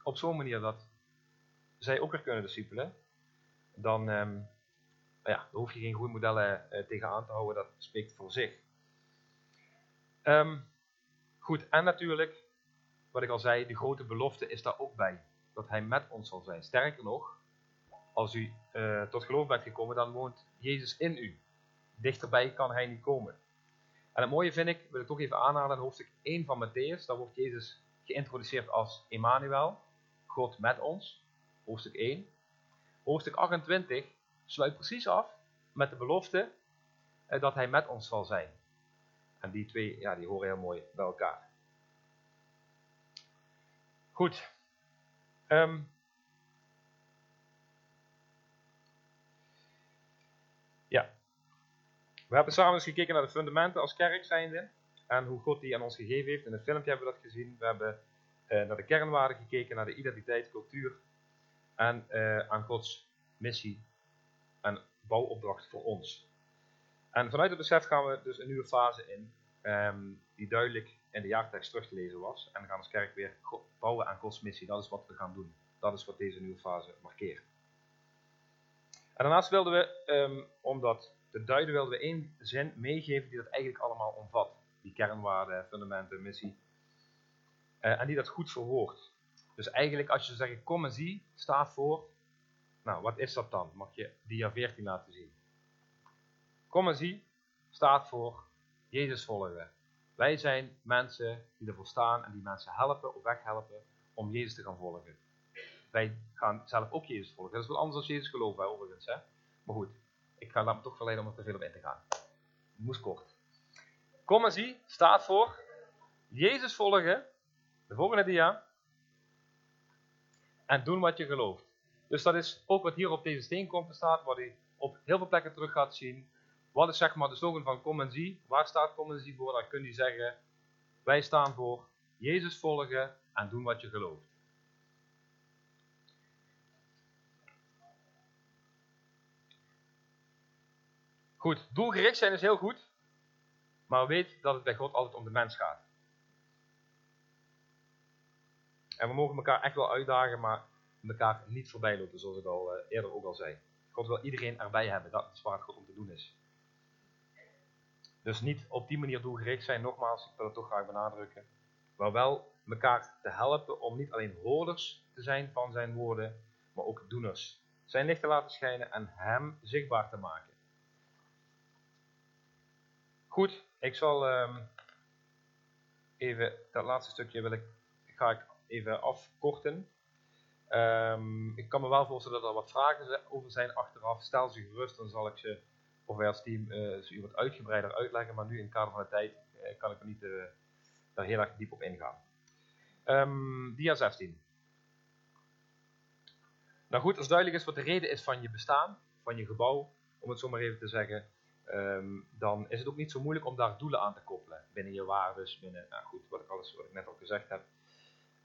op zo'n manier dat zij ook weer kunnen discipelen, dan, um, ja, daar hoef je geen goede modellen uh, tegenaan te houden, dat spreekt voor zich. Um, goed, en natuurlijk, wat ik al zei, de grote belofte is daar ook bij. Dat hij met ons zal zijn. Sterker nog, als u eh, tot geloof bent gekomen, dan woont Jezus in u. Dichterbij kan hij niet komen. En het mooie vind ik, wil ik toch even aanhalen, in hoofdstuk 1 van Matthäus, daar wordt Jezus geïntroduceerd als Emmanuel, God met ons, hoofdstuk 1. Hoofdstuk 28 sluit precies af met de belofte eh, dat hij met ons zal zijn. En die twee, ja, die horen heel mooi bij elkaar. Goed. Ehm, ja. We hebben samen eens gekeken naar de fundamenten als kerk zijnde. En hoe God die aan ons gegeven heeft. In het filmpje hebben we dat gezien. We hebben eh, naar de kernwaarden gekeken, naar de identiteit, cultuur. En eh, aan Gods missie en bouwopdracht voor ons. En vanuit het besef gaan we dus een nieuwe fase in, ehm, die duidelijk in de jaartekst terug te lezen was. En we gaan als kerk weer bouwen aan Gods missie. Dat is wat we gaan doen. Dat is wat deze nieuwe fase markeert. En daarnaast wilden we, ehm, om dat te duiden, wilden we één zin meegeven die dat eigenlijk allemaal omvat. Die kernwaarden, fundamenten, missie. Eh, en die dat goed verwoordt. Dus eigenlijk als je zou zeggen, kom en zie, staat voor. Nou, wat is dat dan? Mag je dia 14 laten zien. Kom en zie, staat voor Jezus volgen. Wij zijn mensen die ervoor staan en die mensen helpen, op weg helpen, om Jezus te gaan volgen. Wij gaan zelf ook Jezus volgen. Dat is wat anders dan Jezus geloven, overigens. Hè? Maar goed, ik ga me toch verleiden om er te veel op in te gaan. Moest kort. Kom en zie, staat voor Jezus volgen. De volgende dia. En doen wat je gelooft. Dus dat is ook wat hier op deze steenkompen staat, wat u op heel veel plekken terug gaat zien. Wat is zeg maar de slogan van kom en zie? Waar staat kom en zie voor? Dan kun je zeggen, wij staan voor Jezus volgen en doen wat je gelooft. Goed, doelgericht zijn is heel goed, maar weet dat het bij God altijd om de mens gaat. En we mogen elkaar echt wel uitdagen, maar elkaar niet voorbij lopen, zoals ik al eh, eerder ook al zei. God wil iedereen erbij hebben, dat is waar het God om te doen is. Dus niet op die manier doelgericht zijn, nogmaals, ik wil het toch graag benadrukken. Maar wel elkaar te helpen om niet alleen hoorders te zijn van zijn woorden, maar ook doeners. Zijn licht te laten schijnen en hem zichtbaar te maken. Goed, ik zal ehm, even dat laatste stukje wil ik, ga ik even afkorten. Ehm, ik kan me wel voorstellen dat er wat vragen over zijn achteraf. Stel ze gerust, dan zal ik ze, of wij als team, eh, ze u wat uitgebreider uitleggen. Maar nu in het kader van de tijd eh, kan ik er niet eh, daar heel erg diep op ingaan. Ehm, dia 16. Nou goed, als duidelijk is wat de reden is van je bestaan, van je gebouw, om het zo maar even te zeggen, ehm, dan is het ook niet zo moeilijk om daar doelen aan te koppelen. Binnen je waardes, binnen, nou goed, wat ik, alles, wat ik net al gezegd heb.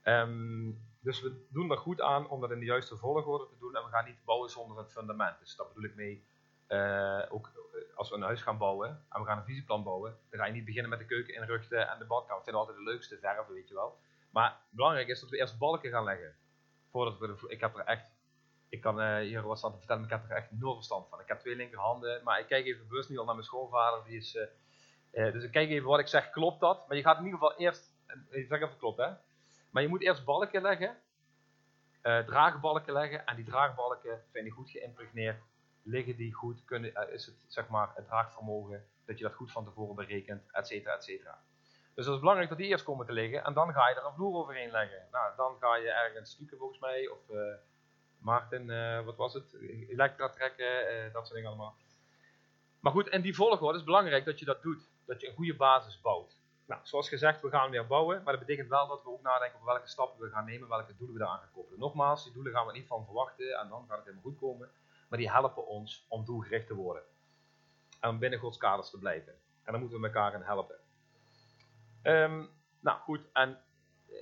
Ehm, dus we doen er goed aan om dat in de juiste volgorde te doen en we gaan niet bouwen zonder een fundament. Dus daar bedoel ik mee, eh, ook eh, als we een huis gaan bouwen en we gaan een visieplan bouwen, dan ga je niet beginnen met de keuken inrichten en de badkamer. Dat vinden altijd de leukste verven, weet je wel. Maar belangrijk is dat we eerst balken gaan leggen. Voordat we de, ik heb er echt, ik kan eh, hier wat staan te vertellen, maar ik heb er echt nul verstand van. Ik heb twee linkerhanden, maar ik kijk even bewust nu al naar mijn schoonvader, die is, eh, eh, dus ik kijk even wat ik zeg, klopt dat? Maar je gaat in ieder geval eerst, ik zeg even klopt hè. Maar je moet eerst balken leggen, draagbalken leggen, en die draagbalken zijn die goed geïmpregneerd, liggen die goed, kunnen, is het zeg maar het draagvermogen, dat je dat goed van tevoren berekent, et cetera, et cetera. Dus het is belangrijk dat die eerst komen te liggen, en dan ga je er een vloer overheen leggen. Nou, dan ga je ergens stukken volgens mij, of Maarten, eh, wat was het, elektra trekken, eh, dat soort dingen allemaal. Maar goed, in die volgorde is het belangrijk dat je dat doet, dat je een goede basis bouwt. Nou, zoals gezegd, we gaan weer bouwen, maar dat betekent wel dat we ook nadenken over welke stappen we gaan nemen, welke doelen we daar aan gaan koppelen. Nogmaals, die doelen gaan we niet van verwachten en dan gaat het helemaal goed komen, maar die helpen ons om doelgericht te worden. En om binnen Gods kaders te blijven. En daar moeten we elkaar in helpen. Ehm, nou goed, en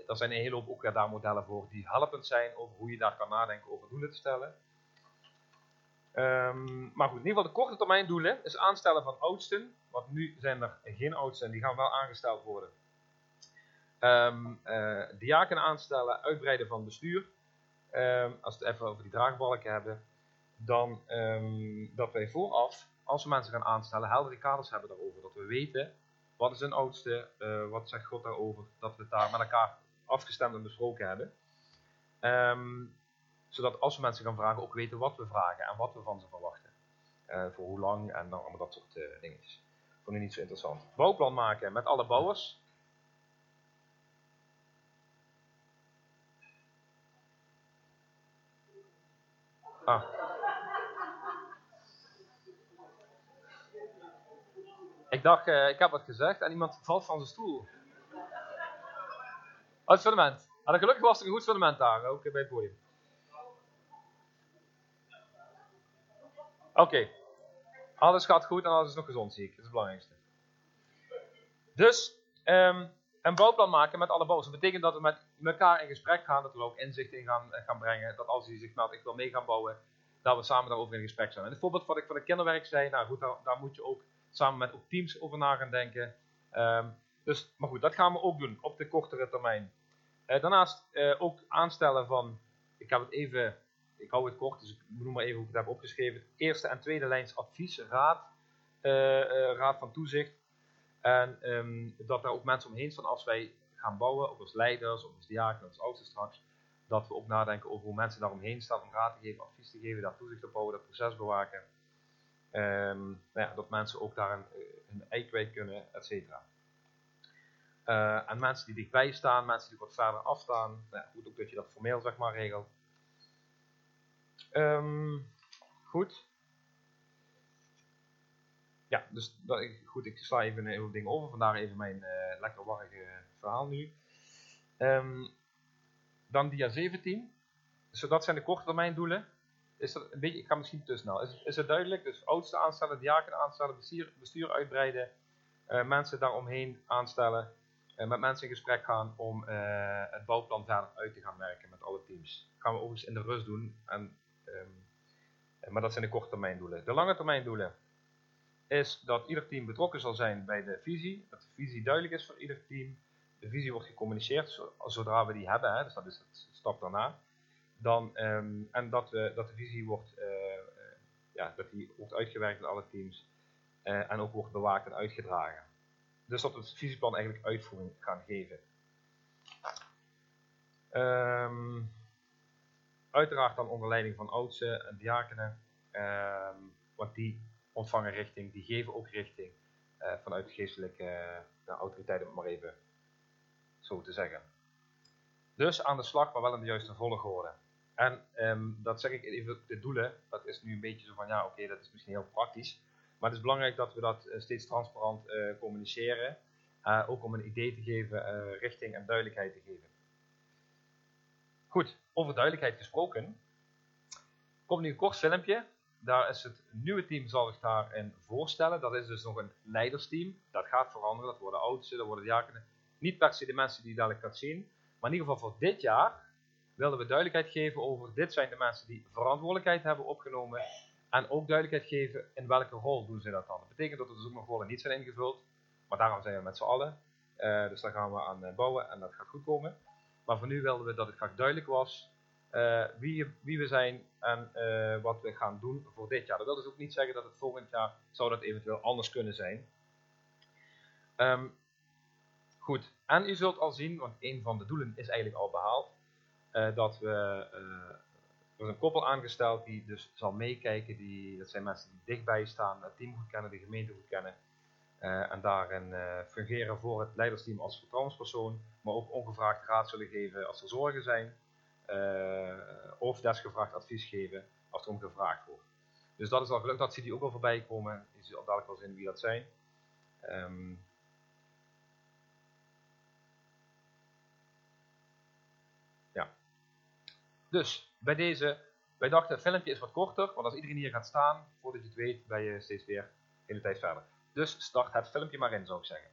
er zijn een hele hoop ook daar modellen voor die helpend zijn over hoe je daar kan nadenken over doelen te stellen. Ehm, maar goed, in ieder geval de korte termijn doelen is aanstellen van oudsten. Want nu zijn er geen oudsten, die gaan wel aangesteld worden. Ehm eh, diaken aanstellen, uitbreiden van bestuur. Ehm, als we het even over die draagbalken hebben. Dan dat wij vooraf, als we mensen gaan aanstellen, heldere kaders hebben daarover. Dat we weten, wat is een oudste, eh, wat zegt God daarover. Dat we het daar met elkaar afgestemd en besproken hebben. Ehm, Zodat als we mensen gaan vragen, ook weten wat we vragen en wat we van ze verwachten. Eh, voor hoe lang en dan allemaal dat soort eh, dingetjes. Vond ik niet zo interessant. Bouwplan maken met alle bouwers. Ah. Ik dacht, eh, ik heb wat gezegd en iemand valt van zijn stoel. Oh, het fundament. En gelukkig was er een goed fundament daar, ook bij het podium. Oké. Alles gaat goed en alles is nog gezond, zie ik. Dat is het belangrijkste. Dus, ehm, een bouwplan maken met alle bouwers. Dat betekent dat we met elkaar in gesprek gaan, dat we ook inzicht in gaan, eh, gaan brengen. Dat als hij zich meldt, ik wil mee gaan bouwen, dat we samen daarover in gesprek zijn. En het voorbeeld wat ik van de kinderwerk zei, nou goed, daar, moet je ook samen met ook teams over na gaan denken. Ehm, dus, maar goed, dat gaan we ook doen op de kortere termijn. Eh, daarnaast eh, ook aanstellen van, ik heb het even, ik hou het kort, dus ik noem maar even hoe ik het heb opgeschreven. Eerste en tweede lijns advies, raad, eh, raad van toezicht. En ehm, dat daar ook mensen omheen staan als wij gaan bouwen, ook als leiders, of als diaken, als oudsten straks. Dat we ook nadenken over hoe mensen daaromheen staan om raad te geven, advies te geven, daar toezicht op houden, dat proces bewaken. Ehm, nou ja, dat mensen ook daar een, hun ei kwijt kunnen, et cetera. Eh, en mensen die dichtbij staan, mensen die wat verder afstaan, nou goed ook dat je dat formeel zeg maar regelt. Ehm, goed. Ja, dus dat, goed, ik sla even een heleboel dingen over, vandaar even mijn eh, lekker warrige verhaal nu. Ehm, dan dia 17. Dus dat zijn de korte termijn doelen. Is dat een beetje, ik ga misschien te snel. Is, is het duidelijk? Dus oudsten aanstellen, diaken aanstellen, bestuur, uitbreiden, eh, mensen daaromheen aanstellen, met mensen in gesprek gaan om eh, het bouwplan verder uit te gaan werken met alle teams. Dat gaan we overigens in de rust doen, en, ehm, eh, maar dat zijn de korte termijn doelen. De lange termijn doelen is dat ieder team betrokken zal zijn bij de visie, dat de visie duidelijk is voor ieder team. De visie wordt gecommuniceerd zo- zodra we die hebben, hè, dus dat is het stap daarna. Dan, ehm, en dat, we, dat de visie wordt, eh, eh, ja, dat die wordt uitgewerkt in alle teams eh, en ook wordt bewaakt en uitgedragen. Dus dat het visieplan eigenlijk uitvoering gaan geven. Ehm, uiteraard dan onder leiding van oudsten en diakenen, ehm, want die ontvangen richting, die geven ook richting eh, vanuit geestelijke eh, nou, autoriteit, om het maar even zo te zeggen. Dus aan de slag, maar wel in de juiste volgorde. En ehm, dat zeg ik even, de doelen, dat is nu een beetje zo van, ja oké, dat is misschien heel praktisch. Maar het is belangrijk dat we dat eh, steeds transparant eh, communiceren. eh, ook om een idee te geven, richting en duidelijkheid te geven. Goed, over duidelijkheid gesproken. Komt nu een kort filmpje. Daar is het nieuwe team zal ik daarin voorstellen. Dat is dus nog een leidersteam. Dat gaat veranderen. Dat worden oudsten, dat worden diakenen. Niet per se de mensen die je dadelijk gaat zien. Maar in ieder geval voor dit jaar wilden we duidelijkheid geven over dit zijn de mensen die verantwoordelijkheid hebben opgenomen. En ook duidelijkheid geven in welke rol doen ze dat dan. Dat betekent dat er dus niet zijn ingevuld. Maar daarom zijn we met z'n allen. Eh, dus daar gaan we aan eh, bouwen en dat gaat goed komen. Maar voor nu wilden we dat het graag duidelijk was eh, wie, wie we zijn en wat we gaan doen voor dit jaar. Dat wil dus ook niet zeggen dat het volgend jaar zou dat eventueel anders kunnen zijn. Ehm, goed, en u zult al zien, want een van de doelen is eigenlijk al behaald, eh, dat we, er is een koppel aangesteld die dus zal meekijken, die, dat zijn mensen die dichtbij staan, het team goed kennen, de gemeente goed kennen, eh, en daarin eh, fungeren voor het leidersteam als vertrouwenspersoon, maar ook ongevraagd raad zullen geven als er zorgen zijn, eh, of desgevraagd advies geven als er om gevraagd wordt. Dus dat is al gelukt, dat ziet u ook al voorbij komen, je zult dadelijk wel zien wie dat zijn. Ehm, ja. Dus, bij deze, wij dachten het filmpje is wat korter, want als iedereen hier gaat staan, voordat je het weet, ben je steeds weer de hele tijd verder. Dus start het filmpje maar in, zou ik zeggen.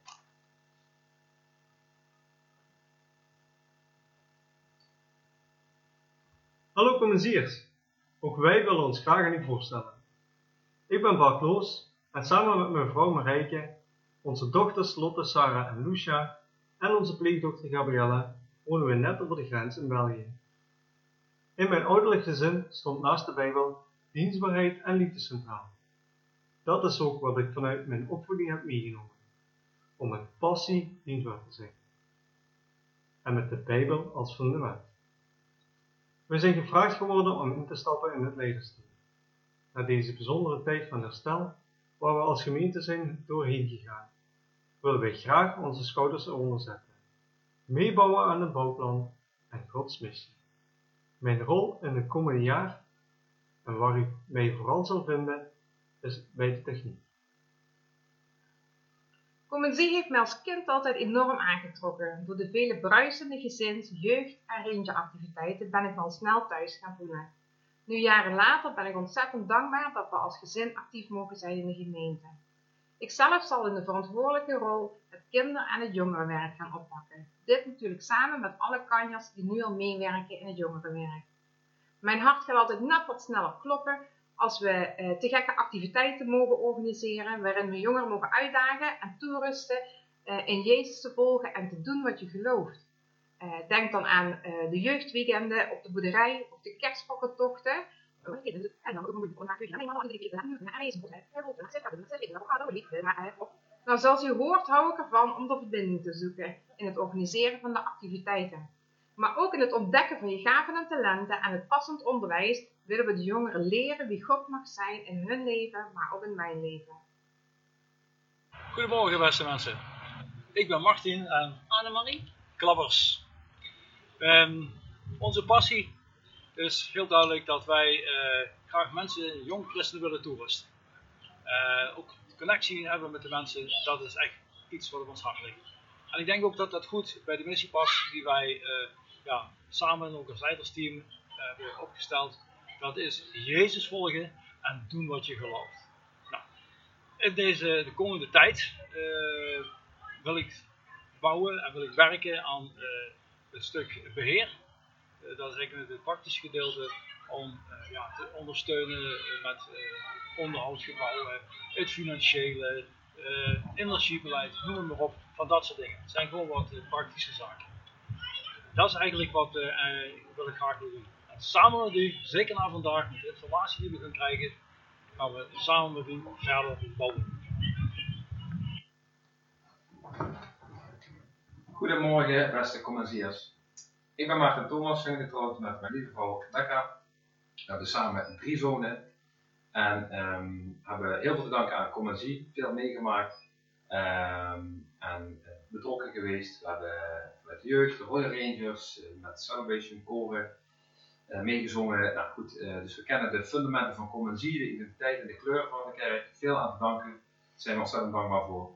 Hallo commissaris, ook wij willen ons graag aan u voorstellen. Ik ben Bart Loos en samen met mijn vrouw Marijke, onze dochters Lotte, Sarah en Lucia en onze pleegdochter Gabriella wonen we net over de grens in België. In mijn ouderlijk gezin stond naast de Bijbel dienstbaarheid en liefde centraal. Dat is ook wat ik vanuit mijn opvoeding heb meegenomen, om met passie dienstbaar te zijn. En met de Bijbel als fundament. We zijn gevraagd geworden om in te stappen in het leidersteam. Na deze bijzondere tijd van herstel, waar we als gemeente zijn doorheen gegaan, willen wij graag onze schouders eronder zetten. Meebouwen aan het bouwplan en Gods missie. Mijn rol in het komende jaar, en waar u mij vooral zal vinden, is bij de techniek. Comensie heeft mij als kind altijd enorm aangetrokken. Door de vele bruisende gezins-, jeugd- en rangeactiviteiten ben ik al snel thuis gaan voelen. Nu jaren later ben ik ontzettend dankbaar dat we als gezin actief mogen zijn in de gemeente. Ikzelf zal in de verantwoordelijke rol het kinder- en het jongerenwerk gaan oppakken. Dit natuurlijk samen met alle kanjers die nu al meewerken in het jongerenwerk. Mijn hart gaat altijd net wat sneller kloppen als we eh, te gekke activiteiten mogen organiseren waarin we jongeren mogen uitdagen en toerusten eh, in Jezus te volgen en te doen wat je gelooft. Eh, denk dan aan eh, de jeugdweekenden op de boerderij of de kerstpakkentochten. Nou, zoals u hoort hou ik ervan om de verbinding te zoeken in het organiseren van de activiteiten. Maar ook in het ontdekken van je gaven en talenten en het passend onderwijs willen we de jongeren leren wie God mag zijn in hun leven, maar ook in mijn leven. Goedemorgen beste mensen. Ik ben Martin en Annemarie. Klappers. En onze passie is heel duidelijk dat wij eh, graag mensen, jong christenen willen toerusten. Eh, ook connectie hebben met de mensen, dat is echt iets wat op ons hart ligt. En ik denk ook dat dat goed bij de missie past die wij eh, ja, samen ook als leidersteam eh, hebben opgesteld. Dat is Jezus volgen en doen wat je gelooft. Nou, in deze de komende tijd eh, wil ik bouwen en wil ik werken aan het stuk beheer. Eh, dat is eigenlijk het praktische gedeelte om eh, ja, te ondersteunen eh, met eh, onderhoudsgebouwen, het financiële, energiebeleid, noem het maar op, van dat soort dingen. Het zijn gewoon wat praktische zaken. Dat is eigenlijk wat wil ik graag wil doen. En samen met u, zeker na vandaag, met de informatie die we gaan krijgen, gaan we samen met u verder bouwen. Goedemorgen, beste commensiers. Ik ben Maarten Thomassen, getrouwd met mijn lieve vrouw Rebecca. We hebben samen drie zonen en ehm, hebben heel veel te danken aan Commensie, veel meegemaakt ehm, en eh, betrokken geweest. We hebben met de jeugd, de Royal Rangers, eh, met Celebration Koren eh, meegezongen. Nou goed, dus we kennen de fundamenten van Commensie, de identiteit en de kleur van de kerk. Veel aan te danken, zijn we ontzettend dankbaar voor.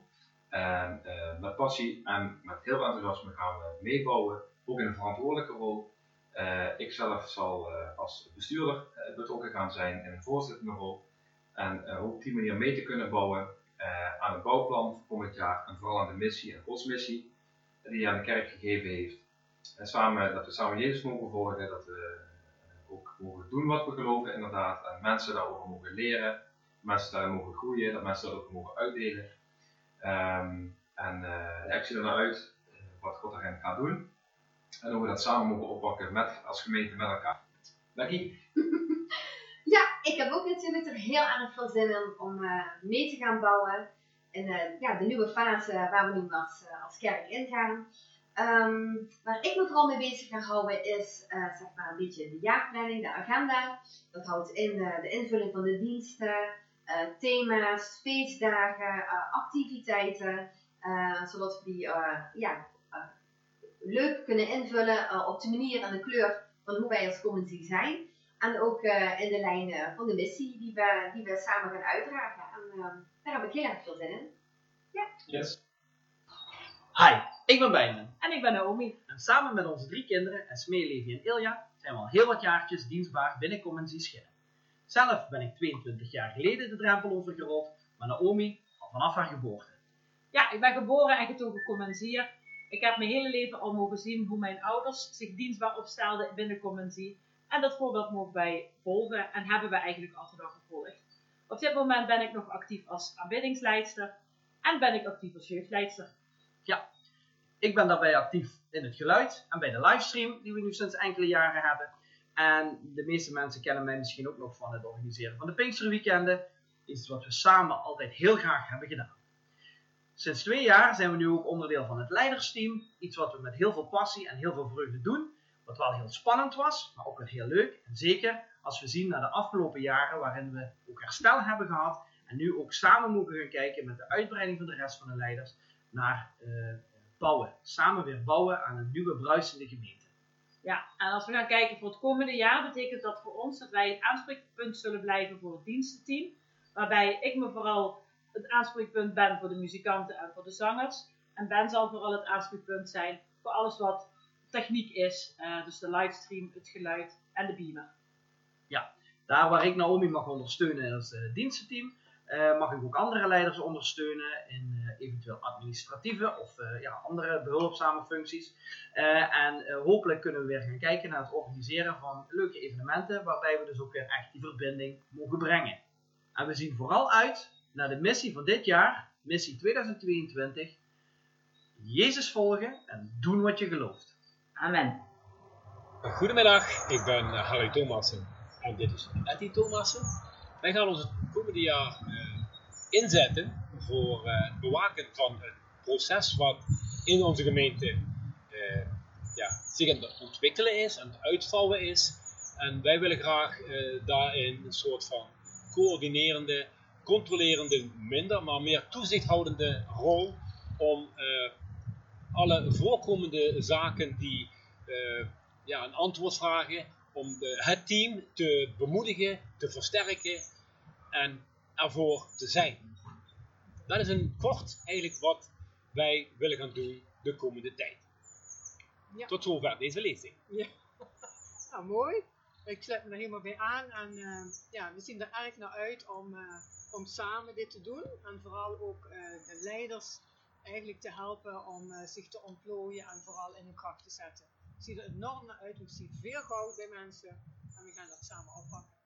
Met passie en met heel veel enthousiasme gaan we meebouwen, ook in een verantwoordelijke rol. Eh, ik zelf zal eh, als bestuurder eh, betrokken gaan zijn in een voorzittende rol. En op die manier mee te kunnen bouwen aan het bouwplan voor komend jaar en vooral aan de missie en godsmissie die hij aan de kerk gegeven heeft. En samen, dat we samen Jezus mogen volgen, dat we ook mogen doen wat we geloven inderdaad. En mensen daarover mogen leren, mensen daarin mogen groeien, dat mensen dat ook mogen uitdelen. Ehm, en ja, ik zie er naar uit wat God daarin gaat doen. En hoe we dat samen mogen oppakken met, als gemeente met elkaar. Becky? Ja, ik heb ook natuurlijk er heel erg veel zin in om eh, mee te gaan bouwen. In eh, ja, de nieuwe fase waar we nu als, eh, als kerk ingaan. Ehm, waar ik me vooral mee bezig ga houden is zeg maar een beetje de jaarplanning, de agenda. Dat houdt in de invulling van de diensten, thema's, feestdagen, activiteiten. zodat we die ja, leuk kunnen invullen eh, op de manier en de kleur van hoe wij als community zijn. En ook eh, in de lijn eh, van de missie die we, die we samen gaan uitdragen. En eh, daar heb ik heel erg veel zin in. Ja. Yes. Hi, ik ben Bijmen. En ik ben Naomi. En samen met onze drie kinderen, Esmee, Levi en Ilja, zijn we al heel wat jaartjes dienstbaar binnen Conventie Schinnen. Zelf ben ik 22 jaar geleden de drempel overgerold, maar Naomi al vanaf haar geboorte. Ja, ik ben geboren en getogen commensier. Ik heb mijn hele leven al mogen zien hoe mijn ouders zich dienstbaar opstelden binnen Commensie. En dat voorbeeld mogen wij volgen en hebben we eigenlijk altijd al gevolgd. Op dit moment ben ik nog actief als aanbiddingsleidster en ben ik actief als jeugdleidster. Ja, ik ben daarbij actief in het geluid en bij de livestream die we nu sinds enkele jaren hebben. En de meeste mensen kennen mij misschien ook nog van het organiseren van de Pinksterweekenden. Iets wat we samen altijd heel graag hebben gedaan. Sinds twee jaar zijn we nu ook onderdeel van het leidersteam. Iets wat we met heel veel passie en heel veel vreugde doen. Wat wel heel spannend was, maar ook weer heel leuk. En zeker als we zien naar de afgelopen jaren waarin we ook herstel hebben gehad. En nu ook samen mogen gaan kijken met de uitbreiding van de rest van de leiders naar eh, bouwen. Samen weer bouwen aan een nieuwe bruisende gemeente. Ja, en als we gaan kijken voor het komende jaar, betekent dat voor ons dat wij het aanspreekpunt zullen blijven voor het dienstenteam. Waarbij ik me vooral het aanspreekpunt ben voor de muzikanten en voor de zangers. En Ben zal vooral het aanspreekpunt zijn voor alles wat techniek is. eh, dus de livestream, het geluid en de beamer. Ja, daar waar ik Naomi mag ondersteunen als uh, dienstenteam, uh, mag ik ook andere leiders ondersteunen in eventueel administratieve of ja, andere behulpzame functies. en hopelijk kunnen we weer gaan kijken naar het organiseren van leuke evenementen, waarbij we dus ook weer echt die verbinding mogen brengen. En we zien vooral uit naar de missie van dit jaar, missie 2022. Jezus volgen en doen wat je gelooft. Amen. Goedemiddag, ik ben Harry Thomassen en dit is Etty Thomassen. Wij gaan ons het komende jaar uh, inzetten voor uh, het bewaken van het proces wat in onze gemeente uh, ja, zich aan het ontwikkelen is, aan het uitvouwen is. En wij willen graag daarin een soort van coördinerende, controlerende, minder, maar meer toezichthoudende rol om alle voorkomende zaken die ja, een antwoord vragen, om de, het team te bemoedigen, te versterken en ervoor te zijn. Dat is een kort eigenlijk wat wij willen gaan doen de komende tijd. Ja. Tot zover deze lezing. Ja. Nou, mooi. Ik sluit me er helemaal bij aan. En uh, ja, we zien er erg naar uit om, om samen dit te doen. En vooral ook uh, de leiders eigenlijk te helpen om zich te ontplooien en vooral in hun kracht te zetten. Ik zie er enorm naar uit. Ik zie veel goud bij mensen. En we gaan dat samen oppakken.